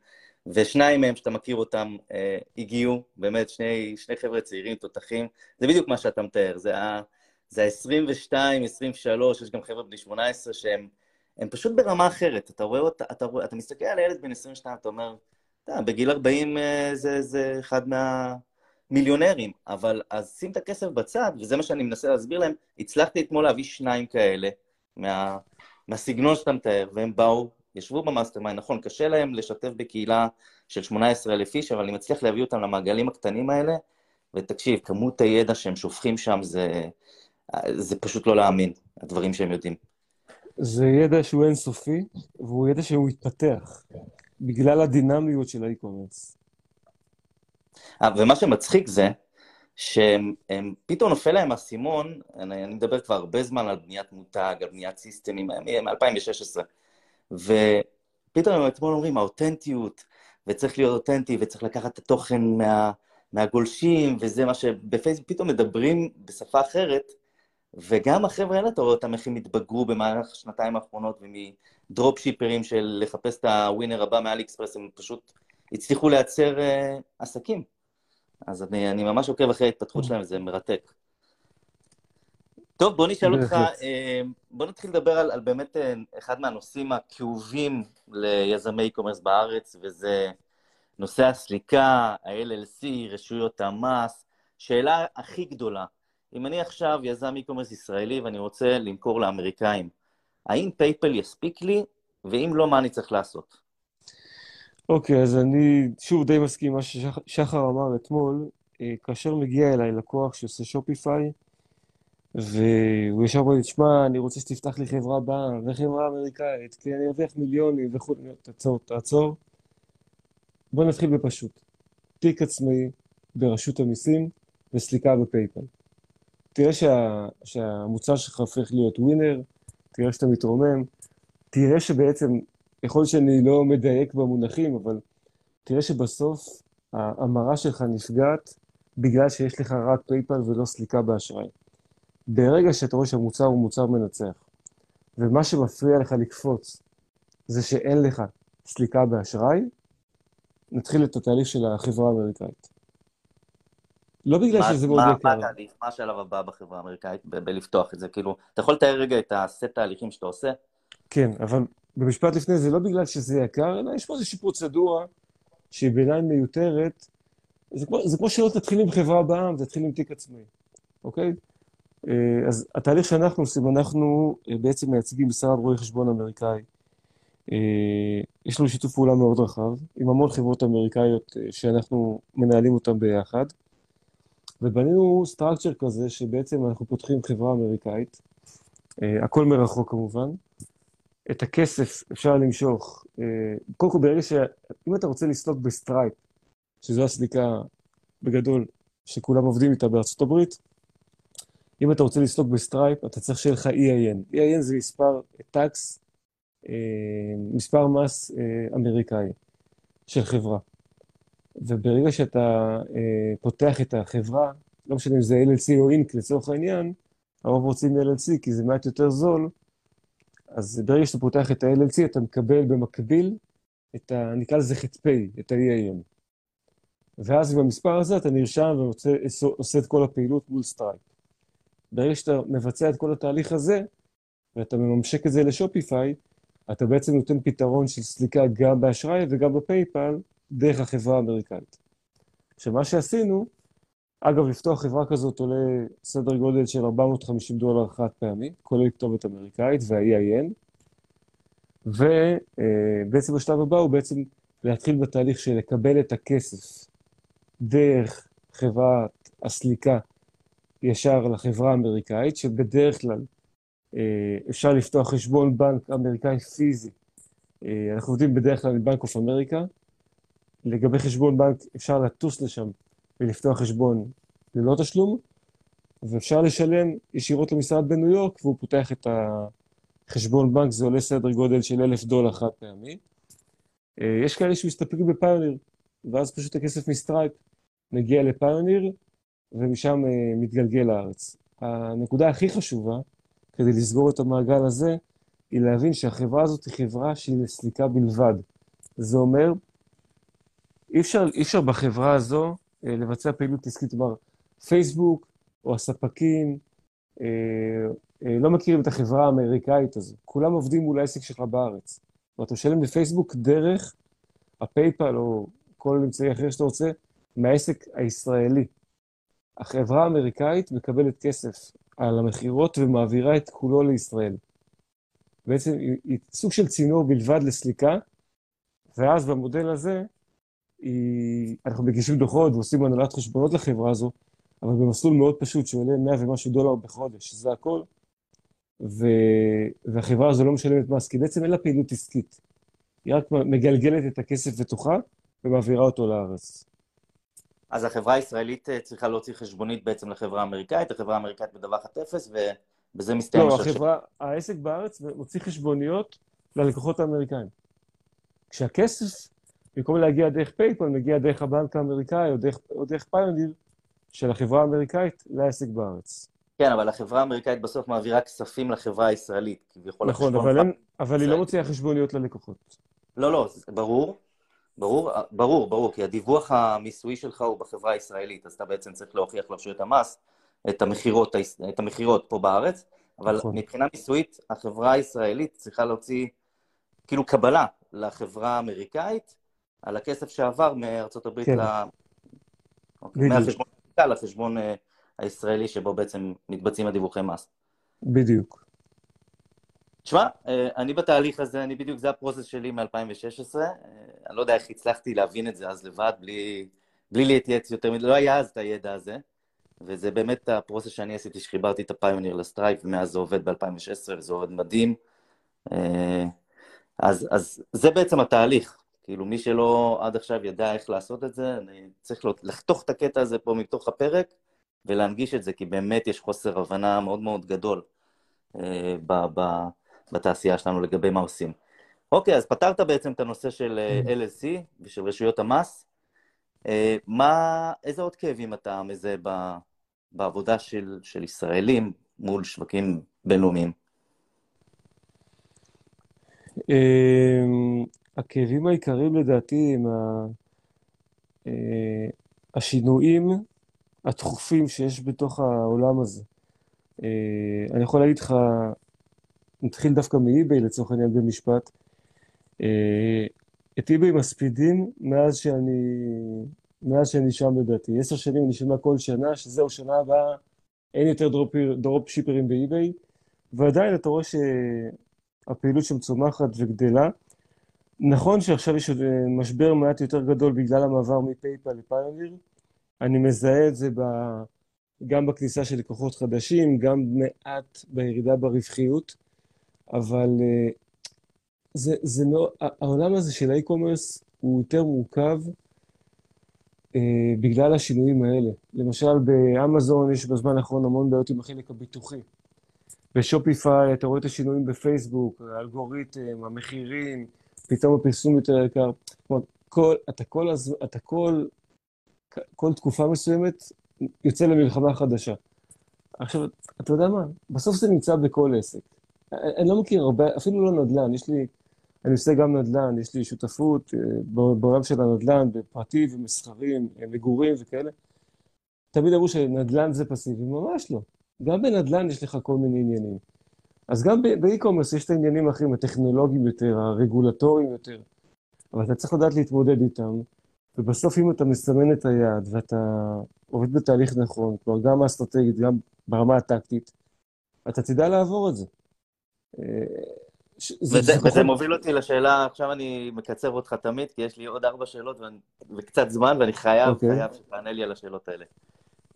ושניים מהם, שאתה מכיר אותם, אה, הגיעו, באמת, שני, שני חבר'ה צעירים, תותחים, זה בדיוק מה שאתה מתאר, זה ה-22, 23, יש גם חבר'ה בני 18 שהם הם פשוט ברמה אחרת. אתה רואה אותה, אתה, רואה, אתה מסתכל על הילד בן 22, אתה אומר, אתה בגיל 40 אה, זה, זה אחד מהמיליונרים, אבל אז שים את הכסף בצד, וזה מה שאני מנסה להסביר להם. הצלחתי אתמול להביא שניים כאלה, מה, מהסגנון שאתה מתאר, והם באו, ישבו ב mastermind, נכון, קשה להם לשתף בקהילה של 18,000 איש, אבל אני מצליח להביא אותם למעגלים הקטנים האלה, ותקשיב, כמות הידע שהם שופכים שם זה, זה פשוט לא להאמין, הדברים שהם יודעים. זה ידע שהוא אינסופי, והוא ידע שהוא מתפתח, בגלל הדינמיות של האי-קומרס. אה, ומה שמצחיק זה, שהם פתאום נופל להם האסימון, אני, אני מדבר כבר הרבה זמן על בניית מותג, על בניית סיסטמים, מ-2016, ופתאום הם אתמול אומרים, האותנטיות, וצריך להיות אותנטי, וצריך לקחת את התוכן מה, מהגולשים, וזה מה שבפייסבוק פתאום מדברים בשפה אחרת, וגם החבר'ה האלה, אתה רואה אותם איך הם התבגרו במהלך השנתיים האחרונות, ומדרופשיפרים של לחפש את ה winner הבא מ AliExpress, הם פשוט הצליחו לייצר uh, עסקים. אז אני, אני ממש עוקב אחרי ההתפתחות שלהם, וזה מרתק. טוב, בוא נשאל אותך. אה, בוא נתחיל לדבר על, על באמת אה, אחד מהנושאים הכאובים ליזמי commerce בארץ, וזה נושא הסליקה, ה-LLC, רשויות המס. שאלה הכי גדולה, אם אני עכשיו יזם e-commerce ישראלי ואני רוצה למכור לאמריקאים, האם PayPal יספיק לי, ואם לא, מה אני צריך לעשות? אוקיי, אז אני שוב די מסכים עם מה ששחר אמר אתמול. אה, כאשר מגיע אליי לקוח שעושה Shopify, והוא ישר אומר לי, תשמע, אני רוצה שתפתח לי חברה בעם, חברה אמריקאית, כי אני ארוויח מיליונים וכו', תעצור, תעצור. בוא נתחיל בפשוט. תיק עצמאי ברשות המיסים וסליקה ב PayPal. תראה שה, שהמוצר שלך הופך להיות winner, תראה שאתה מתרומם, תראה שבעצם, יכול שאני לא מדייק במונחים, אבל תראה שבסוף ההמרה שלך נפגעת בגלל שיש לך רק PayPal ולא סליקה באשראי. ברגע שאתה רואה שהמוצר הוא מוצר מנצח, ומה שמפריע לך לקפוץ זה שאין לך סליקה באשראי, נתחיל את התהליך של החברה האמריקאית. לא בגלל מה, שזה מאוד יקר. מה התהליך? מה השלב הבא בחברה האמריקאית בלפתוח את זה? כאילו, אתה יכול לתאר רגע את הסט תהליכים שאתה עושה? כן, אבל במשפט לפני זה לא בגלל שזה יקר, אלא יש פה איזושהי פרוצדורה שהיא בעיניי מיותרת. זה כמו, זה כמו שלא תתחיל עם חברה בעם, תתחיל עם תיק עצמאי, אוקיי? אה, אז התהליך שאנחנו עושים, אנחנו אה, בעצם מייצגים משרד רואי חשבון אמריקאי. אה, יש לנו שיתוף פעולה מאוד רחב, עם המון חברות אמריקאיות שאנחנו מנהלים אותן ביחד. ובנינו structure כזה, שבעצם אנחנו פותחים חברה אמריקאית, הכל מרחוק כמובן. את הכסף אפשר למשוך, קודם כל ברגע ש... אם אתה רוצה לסלוק ב Stripe, שזו הסליקה בגדול שכולם עובדים איתה בארצות הברית, אם אתה רוצה לסלוק ב Stripe, אתה צריך שיהיה לך EIN. EIN זה מספר tax, אה, מספר מס אה, אמריקאי של חברה. וברגע שאתה אה, פותח את החברה, לא משנה אם זה LLC או Inc לצורך העניין, הרוב רוצים LLC כי זה מעט יותר זול, אז ברגע שאתה פותח את ה-LLC אתה מקבל במקביל את ה... נקרא לזה חטפי, את ה-EIN. ואז במספר הזה אתה נרשם ועושה את כל הפעילות מול Stripe. ברגע שאתה מבצע את כל התהליך הזה, ואתה מממשק את זה לשופיפיי, אתה בעצם נותן פתרון של סליקה גם באשראי וגם בפייפל, דרך החברה האמריקאית. עכשיו, מה שעשינו, אגב, לפתוח חברה כזאת עולה סדר גודל של 450 דולר חד פעמי, כולל כתובת אמריקאית וה-EIN, ובעצם השלב הבא הוא בעצם להתחיל בתהליך של לקבל את הכסף דרך חברת הסליקה ישר לחברה האמריקאית, שבדרך כלל אה, אפשר לפתוח חשבון בנק אמריקאי פיזי. אה, אנחנו עובדים בדרך כלל עם בנק אוף אמריקה. לגבי חשבון בנק אפשר לטוס לשם ולפתוח חשבון ללא תשלום, ואפשר לשלם ישירות למשרד בניו יורק, והוא פותח את החשבון בנק, זה עולה סדר גודל של אלף דולר חד פעמי. אה, יש כאלה שמסתפקים ב Payoneer, ואז פשוט הכסף מ Stripe מגיע ל Payoneer, ומשם אה, מתגלגל לארץ. הנקודה הכי חשובה, כדי לסגור את המעגל הזה, היא להבין שהחברה הזאת היא חברה שהיא לסליקה בלבד. זה אומר, אי אפשר, אי אפשר בחברה הזו אה, לבצע פעילות עסקית, כלומר, פייסבוק או הספקים אה, אה, לא מכירים את החברה האמריקאית הזו. כולם עובדים מול העסק שלך בארץ. ואתה משלם לפייסבוק דרך הפייפל או כל אמצעי אחר שאתה רוצה, מהעסק הישראלי. החברה האמריקאית מקבלת כסף על המכירות ומעבירה את כולו לישראל. בעצם היא סוג של צינור בלבד לסליקה, ואז במודל הזה היא, אנחנו מגישים דוחות ועושים הנהלת חשבונות לחברה הזו, אבל במסלול מאוד פשוט שעולה 100 ומשהו דולר בחודש, זה הכל, ו... והחברה הזו לא משלמת מס, כי בעצם אין לה פעילות עסקית. היא רק מגלגלת את הכסף בתוכה ומעבירה אותו לארץ. אז החברה הישראלית אה, צריכה להוציא חשבונית בעצם לחברה האמריקאית, החברה האמריקאית מדווחת אפס, ובזה מסתיים... לא, החברה, העסק בארץ מוציא חשבוניות ללקוחות האמריקאים. כשהכסף, במקום להגיע דרך PayPal, מגיע דרך הבנק האמריקאי או דרך, או דרך Payoneer של החברה האמריקאית לעסק בארץ. כן, אבל החברה האמריקאית בסוף מעבירה כספים לחברה הישראלית, כביכול נכון, אבל, הם, אבל היא לא מוציאה חשבוניות ללקוחות. לא, לא, ברור, ברור, ברור, ברור, כי הדיווח המיסוי שלך הוא בחברה הישראלית, אז אתה בעצם צריך להוכיח לרשויות המס את המכירות, את המכירות פה בארץ, אבל נכון. מבחינה מיסויית, החברה הישראלית צריכה להוציא כאילו קבלה לחברה האמריקאית על הכסף שעבר מארצות הברית כן. ל... אוקיי, מהחשבון לחשבון אה, הישראלי שבו בעצם מתבצעים הדיווחי מס. בדיוק. תשמע, אה, אני בתהליך הזה, אני בדיוק, זה ה process שלי מ-2016. אה, אני לא יודע איך הצלחתי להבין את זה אז לבד, בלי, בלי להתייעץ יותר מדי, לא היה אז את הידע הזה. וזה באמת ה process שאני עשיתי, שחיברתי את ה Payoneer ל Stripe, ומאז זה עובד ב-2016, וזה עובד מדהים. אז, אז זה בעצם התהליך. כאילו, מי שלא עד עכשיו ידע איך לעשות את זה, אני צריך לחתוך את הקטע הזה פה מתוך הפרק ולהנגיש את זה, כי באמת יש חוסר הבנה מאוד מאוד גדול אה, ב- ב- בתעשייה שלנו לגבי מה עושים. אוקיי, אז פתרת בעצם את הנושא של אה, Mm. LLC ושל רשויות המס. אה, מה, איזה עוד כאבים אתה מזהה ב- בעבודה של, של ישראלים מול שווקים בינלאומיים? הכאבים העיקריים לדעתי הם ה- אה, השינויים התכופים שיש בתוך העולם הזה. אה, אני יכול להגיד לך, נתחיל דווקא מאי-ביי לצורך העניין במשפט. אה, את אי-ביי מספידים מאז שאני, מאז שאני שם לדעתי. עשר שנים אני שומע כל שנה שזהו, שנה הבאה אין יותר דרופ, דרופשיפרים ב eBay, ועדיין אתה רואה שהפעילות שם צומחת וגדלה. נכון שעכשיו יש משבר מעט יותר גדול בגלל המעבר מ PayPal ל Payoneer. אני מזהה את זה ב... גם בכניסה של לקוחות חדשים, גם מעט בירידה ברווחיות, אבל אה, זה, זה מאוד, העולם הזה של ה e-commerce הוא יותר מורכב אה, בגלל השינויים האלה. למשל, באמזון יש בזמן האחרון המון בעיות עם החלק הביטוחי. בשופיפיי אתה רואה את השינויים בפייסבוק, האלגוריתם, המחירים, פתאום הפרסום יותר יקר. כלומר, כל, אתה כל, הז... אתה כל, כל תקופה מסוימת יוצא למלחמה חדשה. עכשיו, אתה יודע מה? בסוף זה נמצא בכל עסק. אני אני לא מכיר הרבה, אפילו לא נדל"ן, יש לי, אני עושה גם נדל"ן, יש לי שותפות אה, בעולם של הנדל"ן, בפרטי ומסחרים, אה, מגורים וכאלה. תמיד אמרו שנדל"ן זה פסיבי, ממש לא. גם בנדל"ן יש לך כל מיני עניינים. אז גם ב e-commerce יש את העניינים האחרים, הטכנולוגיים יותר, הרגולטוריים יותר, אבל אתה צריך לדעת להתמודד איתם, ובסוף אם אתה מסמן את היעד ואתה עובד בתהליך נכון, כלומר גם האסטרטגית, גם ברמה הטקטית, אתה תדע לעבור את זה. אה, ש- זה- וזה, זה וזה פחות- מוביל אותי לשאלה, עכשיו אני מקצר אותך תמיד, כי יש לי עוד ארבע שאלות ואני, וקצת זמן, ואני חייב, אוקיי. חייב שתענה לי על השאלות האלה.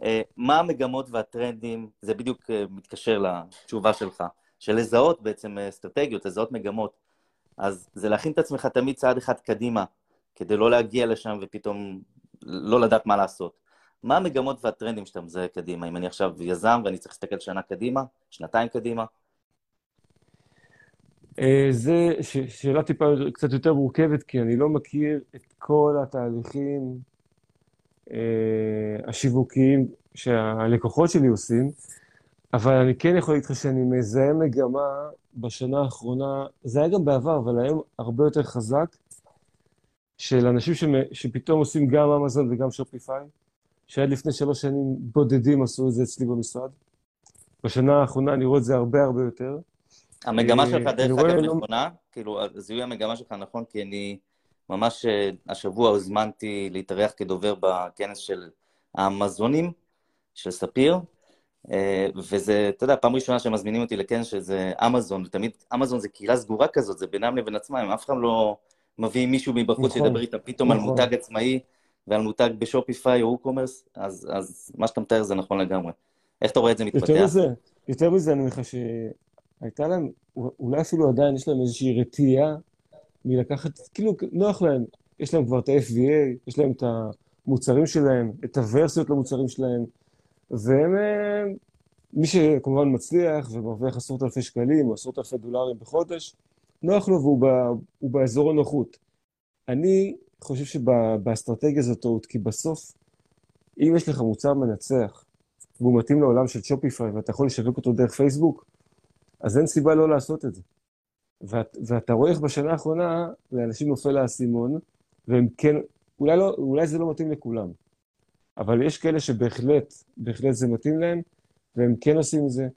אה, מה המגמות והטרנדים, זה בדיוק אה, מתקשר לתשובה שלך, של לזהות בעצם אה, אסטרטגיות, לזהות מגמות. אז זה להכין את עצמך תמיד צעד אחד קדימה, כדי לא להגיע לשם ופתאום לא לדעת מה לעשות. מה המגמות והטרנדים שאתה מזהה קדימה? אם אני עכשיו יזם ואני צריך להסתכל שנה קדימה, שנתיים קדימה, אה, זה ש- שאלה טיפה קצת יותר מורכבת, כי אני לא מכיר את כל התהליכים אה, השיווקיים שהלקוחות שלי עושים, אבל אני כן יכול להגיד לך שאני מזהה מגמה בשנה האחרונה, זה היה גם בעבר, אבל היום הרבה יותר חזק, של אנשים שמ- שפתאום עושים גם אמזון וגם שופיפיי, שעד לפני שלוש שנים בודדים עשו את זה אצלי במשרד. בשנה האחרונה אני רואה את זה הרבה הרבה יותר. המגמה אה, שלך, דרך אגב, נכונה, כאילו, זיהוי המגמה שלך נכון, כי אני ממש אה, השבוע הוזמנתי להתארח כדובר בכנס של האמזונים, של ספיר, וזה, אתה יודע, פעם ראשונה שמזמינים אותי לכנס שזה אמזון, ותמיד אמזון זה קהילה סגורה כזאת, זה בינם לבין עצמם, אף אחד לא מביא מישהו מבחוץ נכון, שידבר איתם פתאום על נכון. מותג עצמאי ועל מותג בשופיפיי או ווקומרס, אז, אז מה שאתה מתאר זה נכון לגמרי. איך אתה רואה את זה מתפתח? יותר מזה, יותר מזה, אני אומר לך שהייתה להם, אולי אפילו עדיין יש להם איזושהי רתיעה מלקחת, כאילו נוח להם, יש להם כבר את ה-FVA, יש להם את המוצרים שלהם, את הוורסיות למוצרים שלהם, והם, אה, מי שכמובן מצליח ומרוויח עשרות אלפי שקלים או עשרות אלפי דולרים בחודש, נוח לו והוא ב, הוא באזור הנוחות. אני חושב שבאסטרטגיה זו טעות, כי בסוף, אם יש לך מוצר מנצח, והוא מתאים לעולם של שופיפיי, ואתה יכול לשווק אותו דרך פייסבוק, אז אין סיבה לא לעשות את זה. ואת, ואתה רואה איך בשנה האחרונה לאנשים נופל האסימון, והם כן, אולי, לא, אולי זה לא מתאים לכולם, אבל יש כאלה שבהחלט, בהחלט זה מתאים להם, והם כן עושים את זה,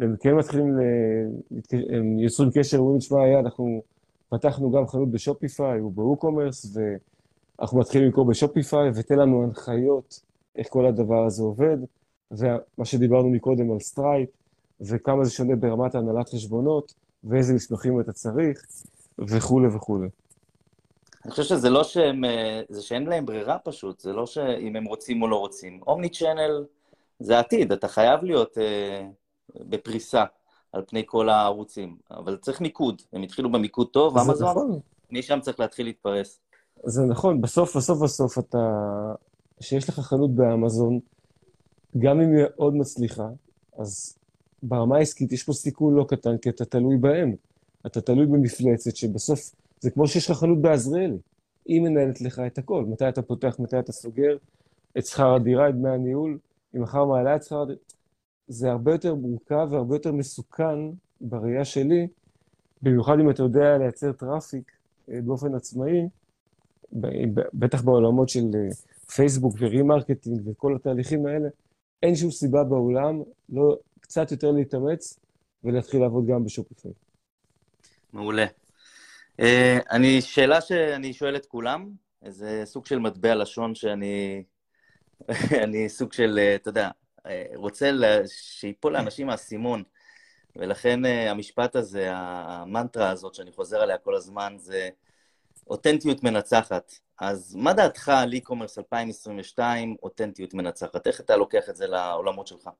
והם כן מתחילים, ל... הם יוצרים קשר, אומרים, תשמע, היה, אנחנו פתחנו גם חנות ב Shopify וב WooCommerce, ואנחנו מתחילים למכור ב Shopify, ותן לנו הנחיות איך כל הדבר הזה עובד. ומה שדיברנו מקודם על Stripe, וכמה זה שונה ברמת הנהלת חשבונות, ואיזה מסמכים אתה צריך, וכולי וכולי. אני חושב שזה לא שהם, אה, זה שאין להם ברירה פשוט, זה לא שאם הם רוצים או לא רוצים. omni channel זה העתיד, אתה חייב להיות אה, בפריסה על פני כל הערוצים, אבל צריך מיקוד, הם התחילו במיקוד טוב, זה אמזון, נכון, משם צריך להתחיל להתפרס. זה נכון, בסוף, בסוף, בסוף אתה... כשיש לך חנות באמזון, גם אם היא מאוד מצליחה, אז ברמה העסקית יש פה סיכון לא קטן, כי אתה תלוי בהם. אתה תלוי במפלצת שבסוף, זה כמו שיש לך חנות בעזריאלי. היא מנהלת לך את הכל, מתי אתה פותח, מתי אתה סוגר, את שכר הדירה, את דמי הניהול, היא מחר מעלה את שכר הדירה. זה הרבה יותר מורכב והרבה יותר מסוכן בראייה שלי, במיוחד אם אתה יודע לייצר traffic אה, באופן עצמאי, בטח בעולמות של אה, פייסבוק ו remarketing וכל התהליכים האלה, אין שום סיבה בעולם לא קצת יותר להתאמץ ולהתחיל לעבוד גם ב Shopify. מעולה. אה, אני, שאלה שאני שואל את כולם, איזה סוג של מטבע לשון שאני... אני סוג של, uh, אתה יודע, uh, רוצה שיפול לאנשים האסימון, ולכן המשפט הזה, המנטרה הזאת שאני חוזר עליה כל הזמן, זה אותנטיות מנצחת. אז מה דעתך על e-commerce 2022, אותנטיות מנצחת? איך אתה לוקח את זה לעולמות שלך?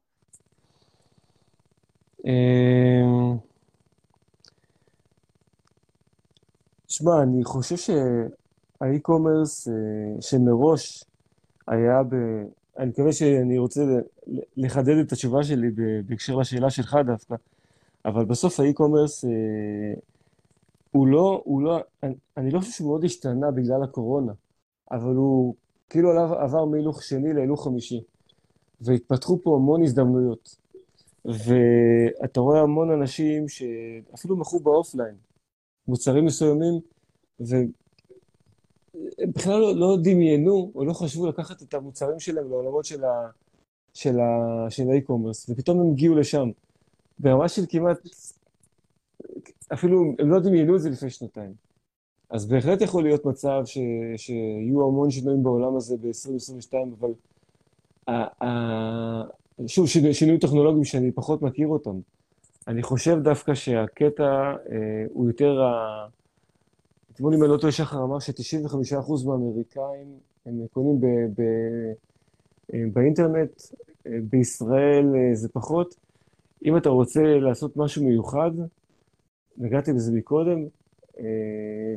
תשמע, אני חושב שה e-commerce אה, שמראש היה ב... אני מקווה שאני רוצה לחדד את התשובה שלי בהקשר לשאלה שלך דווקא, אבל בסוף ה e-commerce אה, הוא לא, הוא לא, אני, לא חושב שהוא מאוד השתנה בגלל הקורונה, אבל הוא כאילו עליו עבר מהילוך שני להילוך חמישי, והתפתחו פה המון הזדמנויות. ואתה רואה המון אנשים שאפילו מכרו ב offline, מוצרים מסוימים, והם בכלל לא, לא דמיינו או לא חשבו לקחת את המוצרים שלהם לעולמות של, ה, של, ה, של האי-קומרס, ופתאום הם הגיעו לשם. ברמה של כמעט, אפילו הם לא דמיינו את זה לפני שנתיים. אז בהחלט יכול להיות מצב ש, שיהיו המון שינויים בעולם הזה ב-2022, אבל ה, ה, שוב, שינויים טכנולוגיים שאני פחות מכיר אותם. אני חושב דווקא שהקטע אה, הוא יותר ה... אתמול אם אני לא טועה, שחר אמר ש-95% מהאמריקאים הם קונים ב, ב, אה, באינטרנט, אה, בישראל אה, זה פחות. אם אתה רוצה לעשות משהו מיוחד, נגעתי בזה מקודם,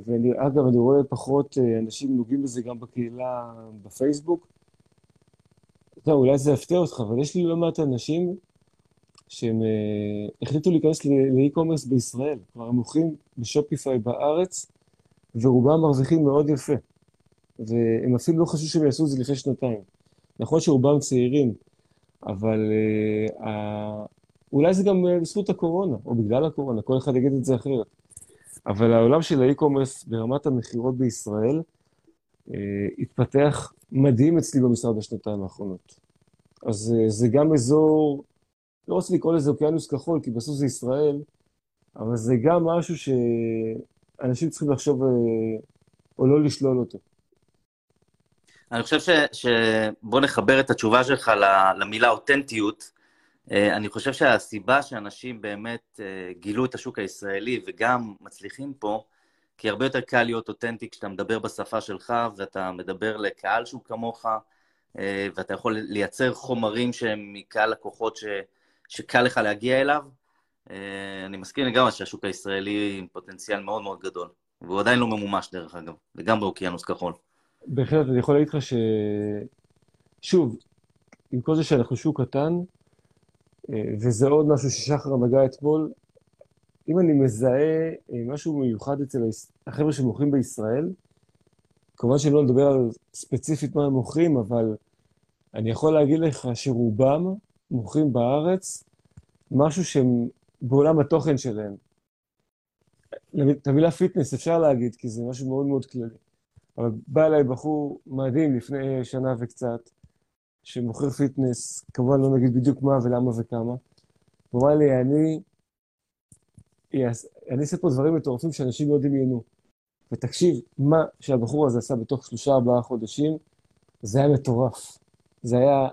ואגב, אני רואה פחות אנשים נוגעים בזה גם בקהילה בפייסבוק. אתה יודע, אולי זה יפתיע אותך, אבל יש לי לא מעט אנשים שהם uh, החליטו להיכנס לאי-קומרס בישראל. כלומר, הם מוכרים בשופיפיי בארץ, ורובם מרוויחים מאוד יפה. והם אפילו לא חשבו שהם יעשו את זה לפני שנתיים. נכון שרובם צעירים, אבל uh, אולי זה גם uh, בזכות הקורונה, או בגלל הקורונה, כל אחד יגיד את זה אחרת. אבל העולם של האי-קומרס ברמת המכירות בישראל uh, התפתח מדהים אצלי במשרד בשנתיים האחרונות. אז זה גם אזור לא רוצה לקרוא לזה אוקיינוס כחול, כי בסוף זה ישראל, אבל זה גם משהו שאנשים צריכים לחשוב אה, או לא לשלול אותו. אני חושב ש... שבוא נחבר את התשובה שלך למילה אותנטיות. אה, אני חושב שהסיבה שאנשים באמת אה, גילו את השוק הישראלי וגם מצליחים פה, כי הרבה יותר קל להיות אותנטי כשאתה מדבר בשפה שלך ואתה מדבר לקהל שהוא כמוך, ואתה יכול לייצר חומרים שהם מקהל לקוחות ש... שקל לך להגיע אליו. אה, אני מסכים לגמרי שהשוק הישראלי עם פוטנציאל מאוד מאוד גדול, והוא עדיין לא ממומש דרך אגב, וגם באוקיינוס כחול. בהחלט, אני יכול להגיד לך ש... שוב, עם כל זה שאנחנו שוק קטן, אה, וזה עוד משהו ששחר נגע אתמול, אם אני מזהה אה, משהו מיוחד אצל החבר'ה שמוכרים בישראל, כמובן שאני לא מדבר על ספציפית מה הם מוכרים, אבל אני יכול להגיד לך שרובם מוכרים בארץ משהו שהם בעולם התוכן שלהם. את המילה fitness אפשר להגיד, כי זה משהו מאוד מאוד כללי. אבל בא אליי בחור מדהים לפני שנה וקצת, שמוכר fitness, כמובן לא נגיד בדיוק מה ולמה וכמה. הוא אמר לי, אני, אני אעשה פה דברים מטורפים שאנשים לא דמיינו. ותקשיב, מה שהבחור הזה עשה בתוך שלושה ארבעה חודשים, זה היה מטורף. זה היה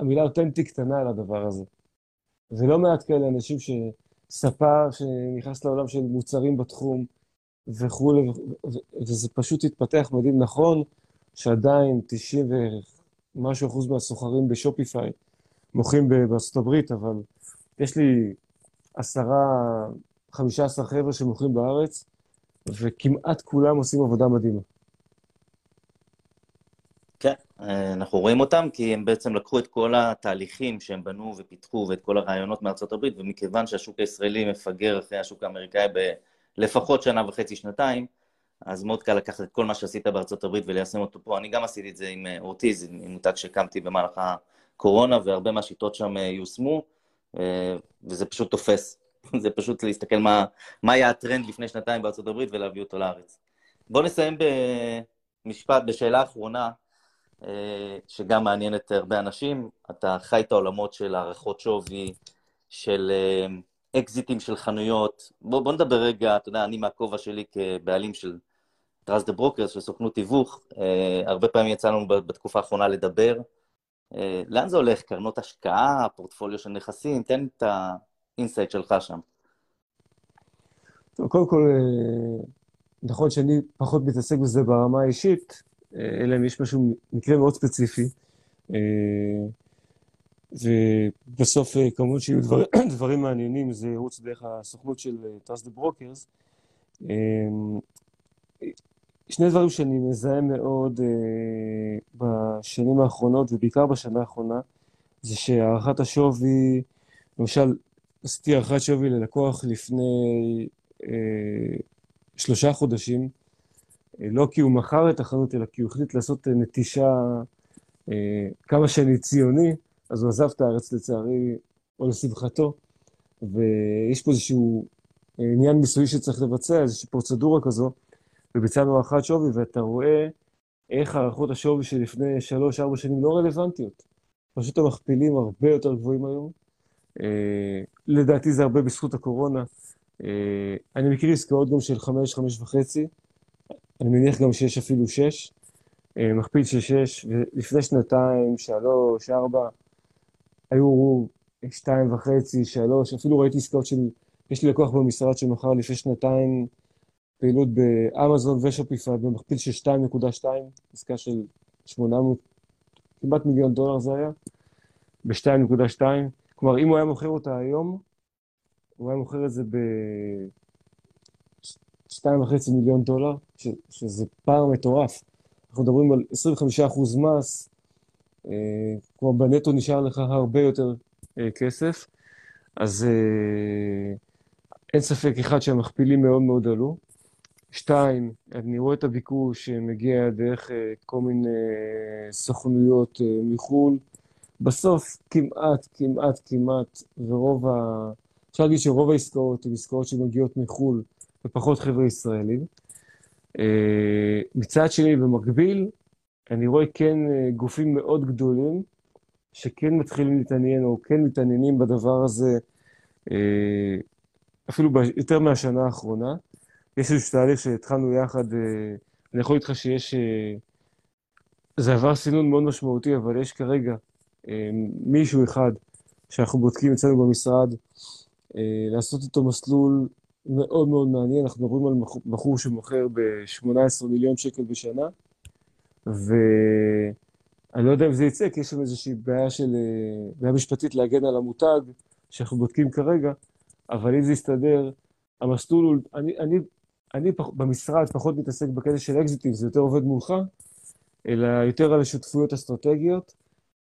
המילה אותנטי קטנה על הדבר הזה. ולא מעט כאלה אנשים שספר שנכנס לעולם של מוצרים בתחום וכולי, וזה פשוט התפתח מדהים. נכון שעדיין 90 ומשהו אחוז מהסוחרים בשופיפיי מוכרים בארצות הברית, אבל יש לי עשרה, חמישה עשר חבר'ה שמוכרים בארץ, וכמעט כולם עושים עבודה מדהימה. כן, אנחנו רואים אותם כי הם בעצם לקחו את כל התהליכים שהם בנו ופיתחו ואת כל הרעיונות מארצות הברית, ומכיוון שהשוק הישראלי מפגר אחרי השוק האמריקאי בלפחות שנה וחצי, שנתיים, אז מאוד קל לקחת את כל מה שעשית בארצות הברית וליישם אותו פה. אני גם עשיתי את זה עם אורטיז, עם מותג שהקמתי במהלך הקורונה, והרבה מהשיטות שם יושמו, וזה פשוט תופס. זה פשוט להסתכל מה, מה היה הטרנד לפני שנתיים בארצות הברית ולהביא אותו לארץ. בואו נסיים במשפט, בשאלה אחרונה, שגם מעניינת הרבה אנשים. אתה חי את העולמות של הערכות שווי, של אקזיטים של חנויות. בואו בוא נדבר רגע, אתה יודע, אני מהכובע שלי כבעלים של Trust the Brokers, של סוכנות תיווך, הרבה פעמים יצא לנו בתקופה האחרונה לדבר. לאן זה הולך? קרנות השקעה, פורטפוליו של נכסים? תן את ה insight שלך שם. טוב, קודם כל, נכון שאני פחות מתעסק בזה ברמה האישית, אלא אם יש משהו, מקרה מאוד ספציפי. ובסוף, כמובן שיהיו דבר, דברים מעניינים, זה ירוץ דרך הסוכנות של Trust the Brokers. שני דברים שאני מזהה מאוד בשנים האחרונות, ובעיקר בשנה האחרונה, זה שהערכת השווי, למשל, עשיתי הערכת שווי ללקוח לפני שלושה חודשים, לא כי הוא מכר את החנות, אלא כי הוא החליט לעשות נטישה כמה שאני ציוני, אז הוא עזב את הארץ לצערי, או לשמחתו, ויש פה איזשהו עניין מיסוי שצריך לבצע, איזושהי פרוצדורה כזו, וביצענו הערכת שווי, ואתה רואה איך הערכות השווי שלפני 3-4 שנים לא רלוונטיות. פשוט המכפילים הרבה יותר גבוהים היום. לדעתי זה הרבה בזכות הקורונה. אני מכיר עסקאות גם של 5, 5 וחצי, אני מניח גם שיש אפילו 6, מכפיל של 6, ולפני שנתיים, 3, 4, היו 2 וחצי, 3, אפילו ראיתי עסקאות של, יש לי לקוח במשרד שמכר לפני שנתיים פעילות באמזון ושופיפיי במכפיל של 2.2, עסקה של 800, כמעט מיליון דולר זה היה, ב-2.2. כלומר, אם הוא היה מוכר אותה היום, הוא היה מוכר את זה ב-2.5 מיליון דולר, ש- שזה פער מטורף. אנחנו מדברים על 25% מס, אה, כלומר בנטו נשאר לך הרבה יותר אה, כסף, אז אה, אין ספק, אחד, שהמכפילים מאוד מאוד עלו. שתיים, אני רואה את הביקוש שמגיע דרך כל מיני סוכנויות מחו"ל. בסוף, כמעט, כמעט, כמעט, ורוב ה... אפשר להגיד שרוב העסקאות הן עסקאות שמגיעות מחו"ל ופחות חבר'ה ישראלים. מצד שני, במקביל, אני רואה כן גופים מאוד גדולים שכן מתחילים להתעניין או כן מתעניינים בדבר הזה אפילו יותר מהשנה האחרונה. יש איזשהו תהליך שהתחלנו יחד, אני יכול להגיד לך שיש, זה עבר סינון מאוד משמעותי, אבל יש כרגע מישהו אחד שאנחנו בודקים אצלנו במשרד, לעשות איתו מסלול מאוד מאוד מעניין, אנחנו מדברים על בחור שמוכר ב-18 מיליון שקל בשנה, ואני לא יודע אם זה יצא, כי יש לנו איזושהי בעיה של, בעיה משפטית להגן על המותג, שאנחנו בודקים כרגע, אבל אם זה יסתדר, המסלול הוא, אני, אני, אני פח, במשרד פחות מתעסק בקטע של אקזיטים, זה יותר עובד מולך, אלא יותר על השותפויות אסטרטגיות,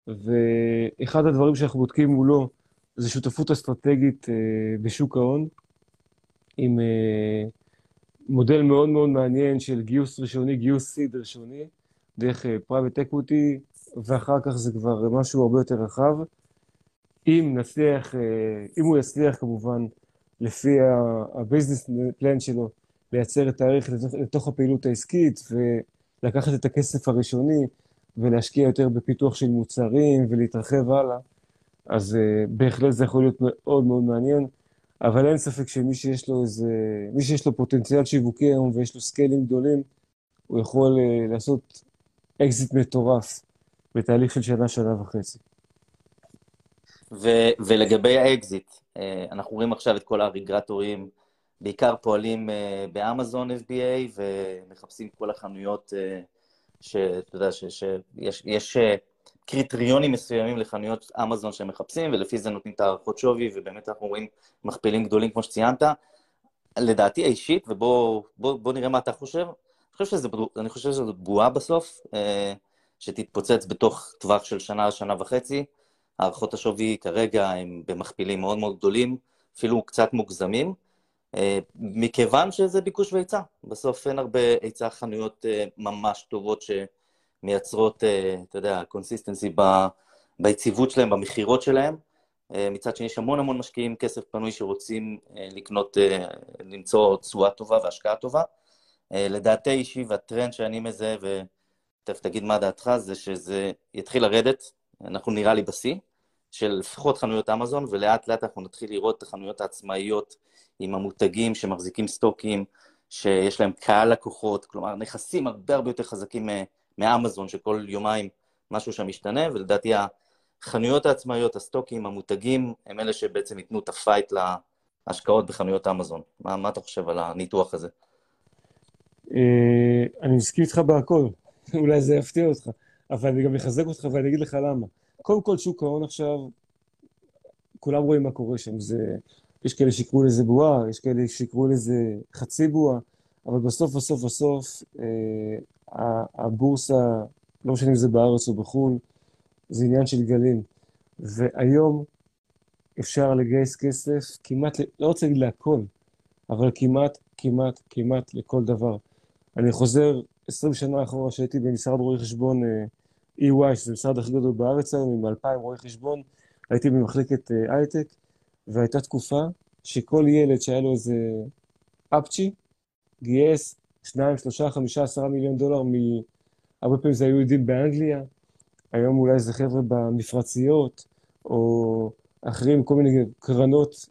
ואחד הדברים שאנחנו בודקים מולו זה שותפות אסטרטגית בשוק ההון, עם מודל מאוד מאוד מעניין של גיוס ראשוני, גיוס seed ראשוני, דרך private equity, ואחר כך זה כבר משהו הרבה יותר רחב. אם נצליח, אם הוא יצליח כמובן, לפי ה business plan שלו, לייצר את הערך לתוך הפעילות העסקית ולקחת את הכסף הראשוני ולהשקיע יותר בפיתוח של מוצרים ולהתרחב הלאה, אז בהחלט זה יכול להיות מאוד מאוד מעניין, אבל אין ספק שמי שיש לו איזה, מי שיש לו פוטנציאל שיווקי היום ויש לו סקיילים גדולים, הוא יכול אה, לעשות אקזיט מטורף בתהליך של שנה, שנה וחצי. ו- ולגבי האקזיט, אנחנו רואים עכשיו את כל הרגרטורים, בעיקר פועלים באמזון FBA ומחפשים כל החנויות שאתה יודע, שיש יש קריטריונים מסוימים לחנויות אמזון שהם מחפשים, ולפי זה נותנים את הערכות שווי, ובאמת אנחנו רואים מכפילים גדולים, כמו שציינת. לדעתי האישית, ובוא בוא, בוא נראה מה אתה חושב, אני חושב, שזה, אני חושב שזו בועה בסוף, שתתפוצץ בתוך טווח של שנה, שנה וחצי. הערכות השווי כרגע הם במכפילים מאוד מאוד גדולים, אפילו קצת מוגזמים, אה, מכיוון שזה ביקוש והיצע. בסוף אין הרבה היצע חנויות אה, ממש טובות שמייצרות, אה, אתה יודע, consistency ביציבות שלהם, במכירות שלהם. מצד שני, יש המון המון משקיעים כסף פנוי שרוצים לקנות, למצוא תשואה טובה והשקעה טובה. לדעתי אישי והטרנד שאני מזהה, ותכף תגיד מה דעתך, זה שזה יתחיל לרדת, אנחנו נראה לי בשיא, של לפחות חנויות אמזון, ולאט לאט אנחנו נתחיל לראות את החנויות העצמאיות עם המותגים שמחזיקים סטוקים, שיש להם קהל לקוחות, כלומר נכסים הרבה הרבה יותר חזקים מאמזון, שכל יומיים משהו שם משתנה, ולדעתי החנויות העצמאיות, הסטוקים, המותגים, הם אלה שבעצם ייתנו את ה fight להשקעות בחנויות אמזון. מה, מה אתה חושב על הניתוח הזה? אה, אני מסכים איתך בהכל, אולי זה יפתיע אותך, אבל אני גם אחזק אותך ואני אגיד לך למה. קודם כל, שוק ההון עכשיו, כולם רואים מה קורה שם. זה, יש כאלה שיקראו לזה בועה, יש כאלה שיקראו לזה חצי בועה, אבל בסוף, בסוף, בסוף, אה, הבורסה, לא משנה אם זה בארץ או בחו"ל, זה עניין של גלים. והיום אפשר לגייס כסף כמעט, לא רוצה להגיד להכל, אבל כמעט, כמעט, כמעט לכל דבר. אני חוזר 20 שנה אחורה שהייתי במשרד רואי חשבון אה, EY, שזה משרד הכי גדול בארץ היום, עם 2,000 רואי חשבון, הייתי במחלקת אה, הייטק, והייתה תקופה שכל ילד שהיה לו איזה אפצ'י, גייס 2, 3, 5, 10 מיליון דולר מ... הרבה פעמים זה היו יהודים באנגליה, היום אולי זה חבר'ה במפרציות, או אחרים, כל מיני קרנות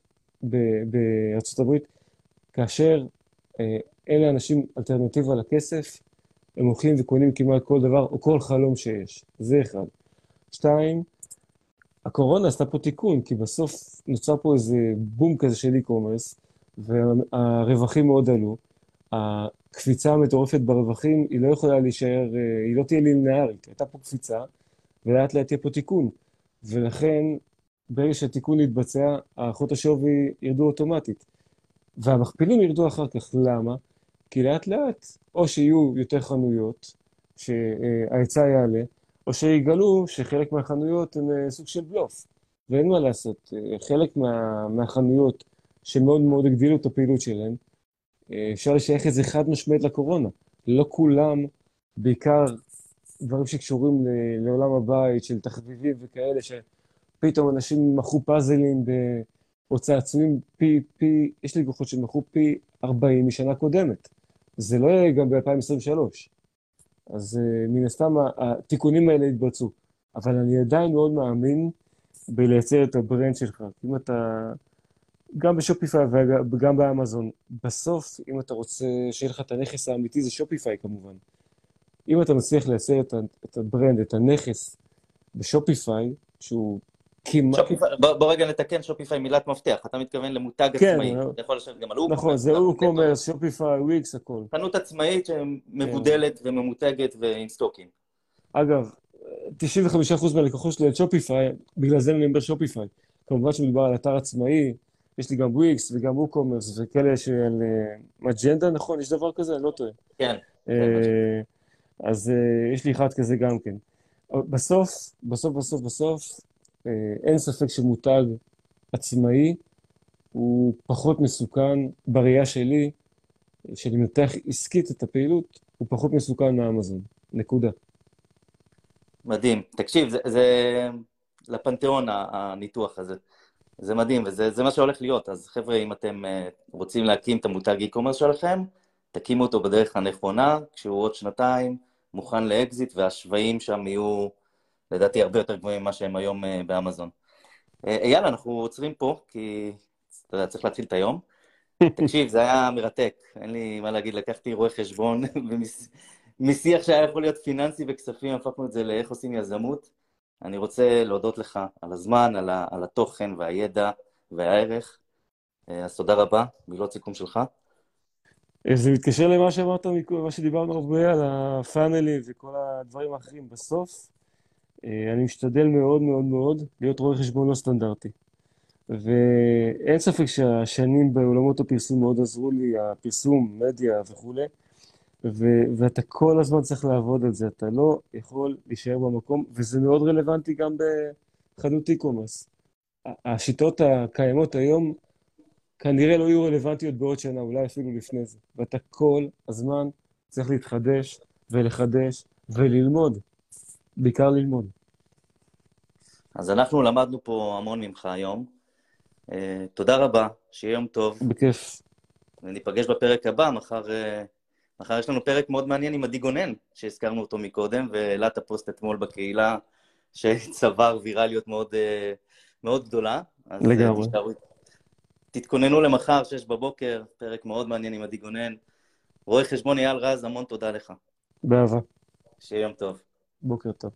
בארצות הברית, כאשר אה, אין לאנשים אלטרנטיבה לכסף, הם הולכים וקונים כמעט כל דבר, או כל חלום שיש. זה אחד. שתיים, הקורונה עשתה פה תיקון, כי בסוף נוצר פה איזה בום כזה של e-commerce, והרווחים מאוד עלו. הקפיצה המטורפת ברווחים, היא לא יכולה להישאר, אה, היא לא תהיה לינארית. הייתה פה קפיצה, ולאט לאט יהיה פה תיקון. ולכן, ברגע שהתיקון יתבצע, הערכות השווי ירדו אוטומטית. והמכפילים ירדו אחר כך. למה? כי לאט לאט, או שיהיו יותר חנויות, שההיצע יעלה, או שיגלו שחלק מהחנויות הן אה, סוג של בלוף, ואין מה לעשות. אה, חלק מה, מהחנויות שמאוד מאוד הגדילו את הפעילות שלהן, אפשר לשייך את זה חד משמעית לקורונה. לא כולם, בעיקר דברים שקשורים לעולם הבית, של תחביבים וכאלה, שפתאום אנשים מכרו פאזלים או צעצועים פי, פי, יש לי לקוחות שמכרו פי 40 משנה קודמת. זה לא יהיה גם ב-2023. אז אה, מן הסתם התיקונים האלה יתבצעו. אבל אני עדיין מאוד מאמין בלייצר את ה brand שלך. אם אתה, גם ב Shopify וגם באמזון, בסוף, אם אתה רוצה שיהיה לך את הנכס האמיתי, זה Shopify כמובן. אם אתה מצליח לייצר את, את ה brand, את הנכס ב Shopify, שהוא כמעט... בוא רגע נתקן, Shopify מילת מפתח, אתה מתכוון למותג כן, עצמאי, אתה יכול לשבת גם על WooCommerce. נכון, זה WooCommerce, Shopify, Wix, הכל. חנות עצמאית שמבודלת כן. וממותגת ועם סטוקים. אגב, 95% מהלקוחות שלי על Shopify, בגלל זה אני אומר Shopify. כמובן שמדובר על אתר עצמאי, יש לי גם וויקס וגם אוקומרס וכאלה אה, מג'נדה, נכון? יש דבר כזה? אני לא טועה. כן. אה, אז אה, יש לי אחד כזה גם כן. בסוף, בסוף, בסוף, בסוף, אה, אין ספק שמותג עצמאי הוא פחות מסוכן, בראייה שלי, שאני מנתח עסקית את הפעילות, הוא פחות מסוכן מאמזון. נקודה. מדהים. תקשיב, זה, זה לפנתיאון הניתוח הזה. זה מדהים, וזה מה שהולך להיות. אז חבר'ה, אם אתם אה, רוצים להקים את המותג e-commerce שלכם, תקימו אותו בדרך הנכונה, כשהוא עוד שנתיים מוכן לאקזיט, והשווים שם יהיו לדעתי הרבה יותר גבוהים ממה שהם היום uh, באמזון. Uh, אייל, אנחנו עוצרים פה, כי אתה יודע, צריך להתחיל את היום. תקשיב, זה היה מרתק, אין לי מה להגיד, לקחתי רואה חשבון, ומשיח שהיה יכול להיות פיננסי וכספים, הפכנו את זה לאיך עושים יזמות. אני רוצה להודות לך על הזמן, על, ה, על התוכן והידע והערך. Uh, אז תודה רבה, מילות סיכום שלך. זה מתקשר למה שאמרת, מה שדיברנו הרבה על הפאנלים וכל הדברים האחרים. בסוף, אה, אני משתדל מאוד מאוד מאוד להיות רואה חשבון לא סטנדרטי. ואין ספק שהשנים בעולמות הפרסום מאוד עזרו לי, הפרסום, מדיה וכולי, ו- ואתה כל הזמן צריך לעבוד על זה, אתה לא יכול להישאר במקום, וזה מאוד רלוונטי גם בחנות e-commerce. השיטות הקיימות היום כנראה לא יהיו רלוונטיות בעוד שנה, אולי אפילו לפני זה. ואתה כל הזמן צריך להתחדש ולחדש וללמוד, בעיקר ללמוד. אז אנחנו למדנו פה המון ממך היום. Uh, תודה רבה, שיהיה יום טוב. בכיף. וניפגש בפרק הבא, מחר, uh, מחר יש לנו פרק מאוד מעניין עם עדי גונן, שהזכרנו אותו מקודם, והעלה את הפוסט אתמול בקהילה, שצבר ויראליות מאוד, uh, מאוד גדולה. לגמרי. אז תשארו, תתכוננו למחר, שש בבוקר, פרק מאוד מעניין עם עדי גונן. רואה חשבון אייל רז, המון תודה לך. באהבה. שיהיה יום טוב. בוקר טוב.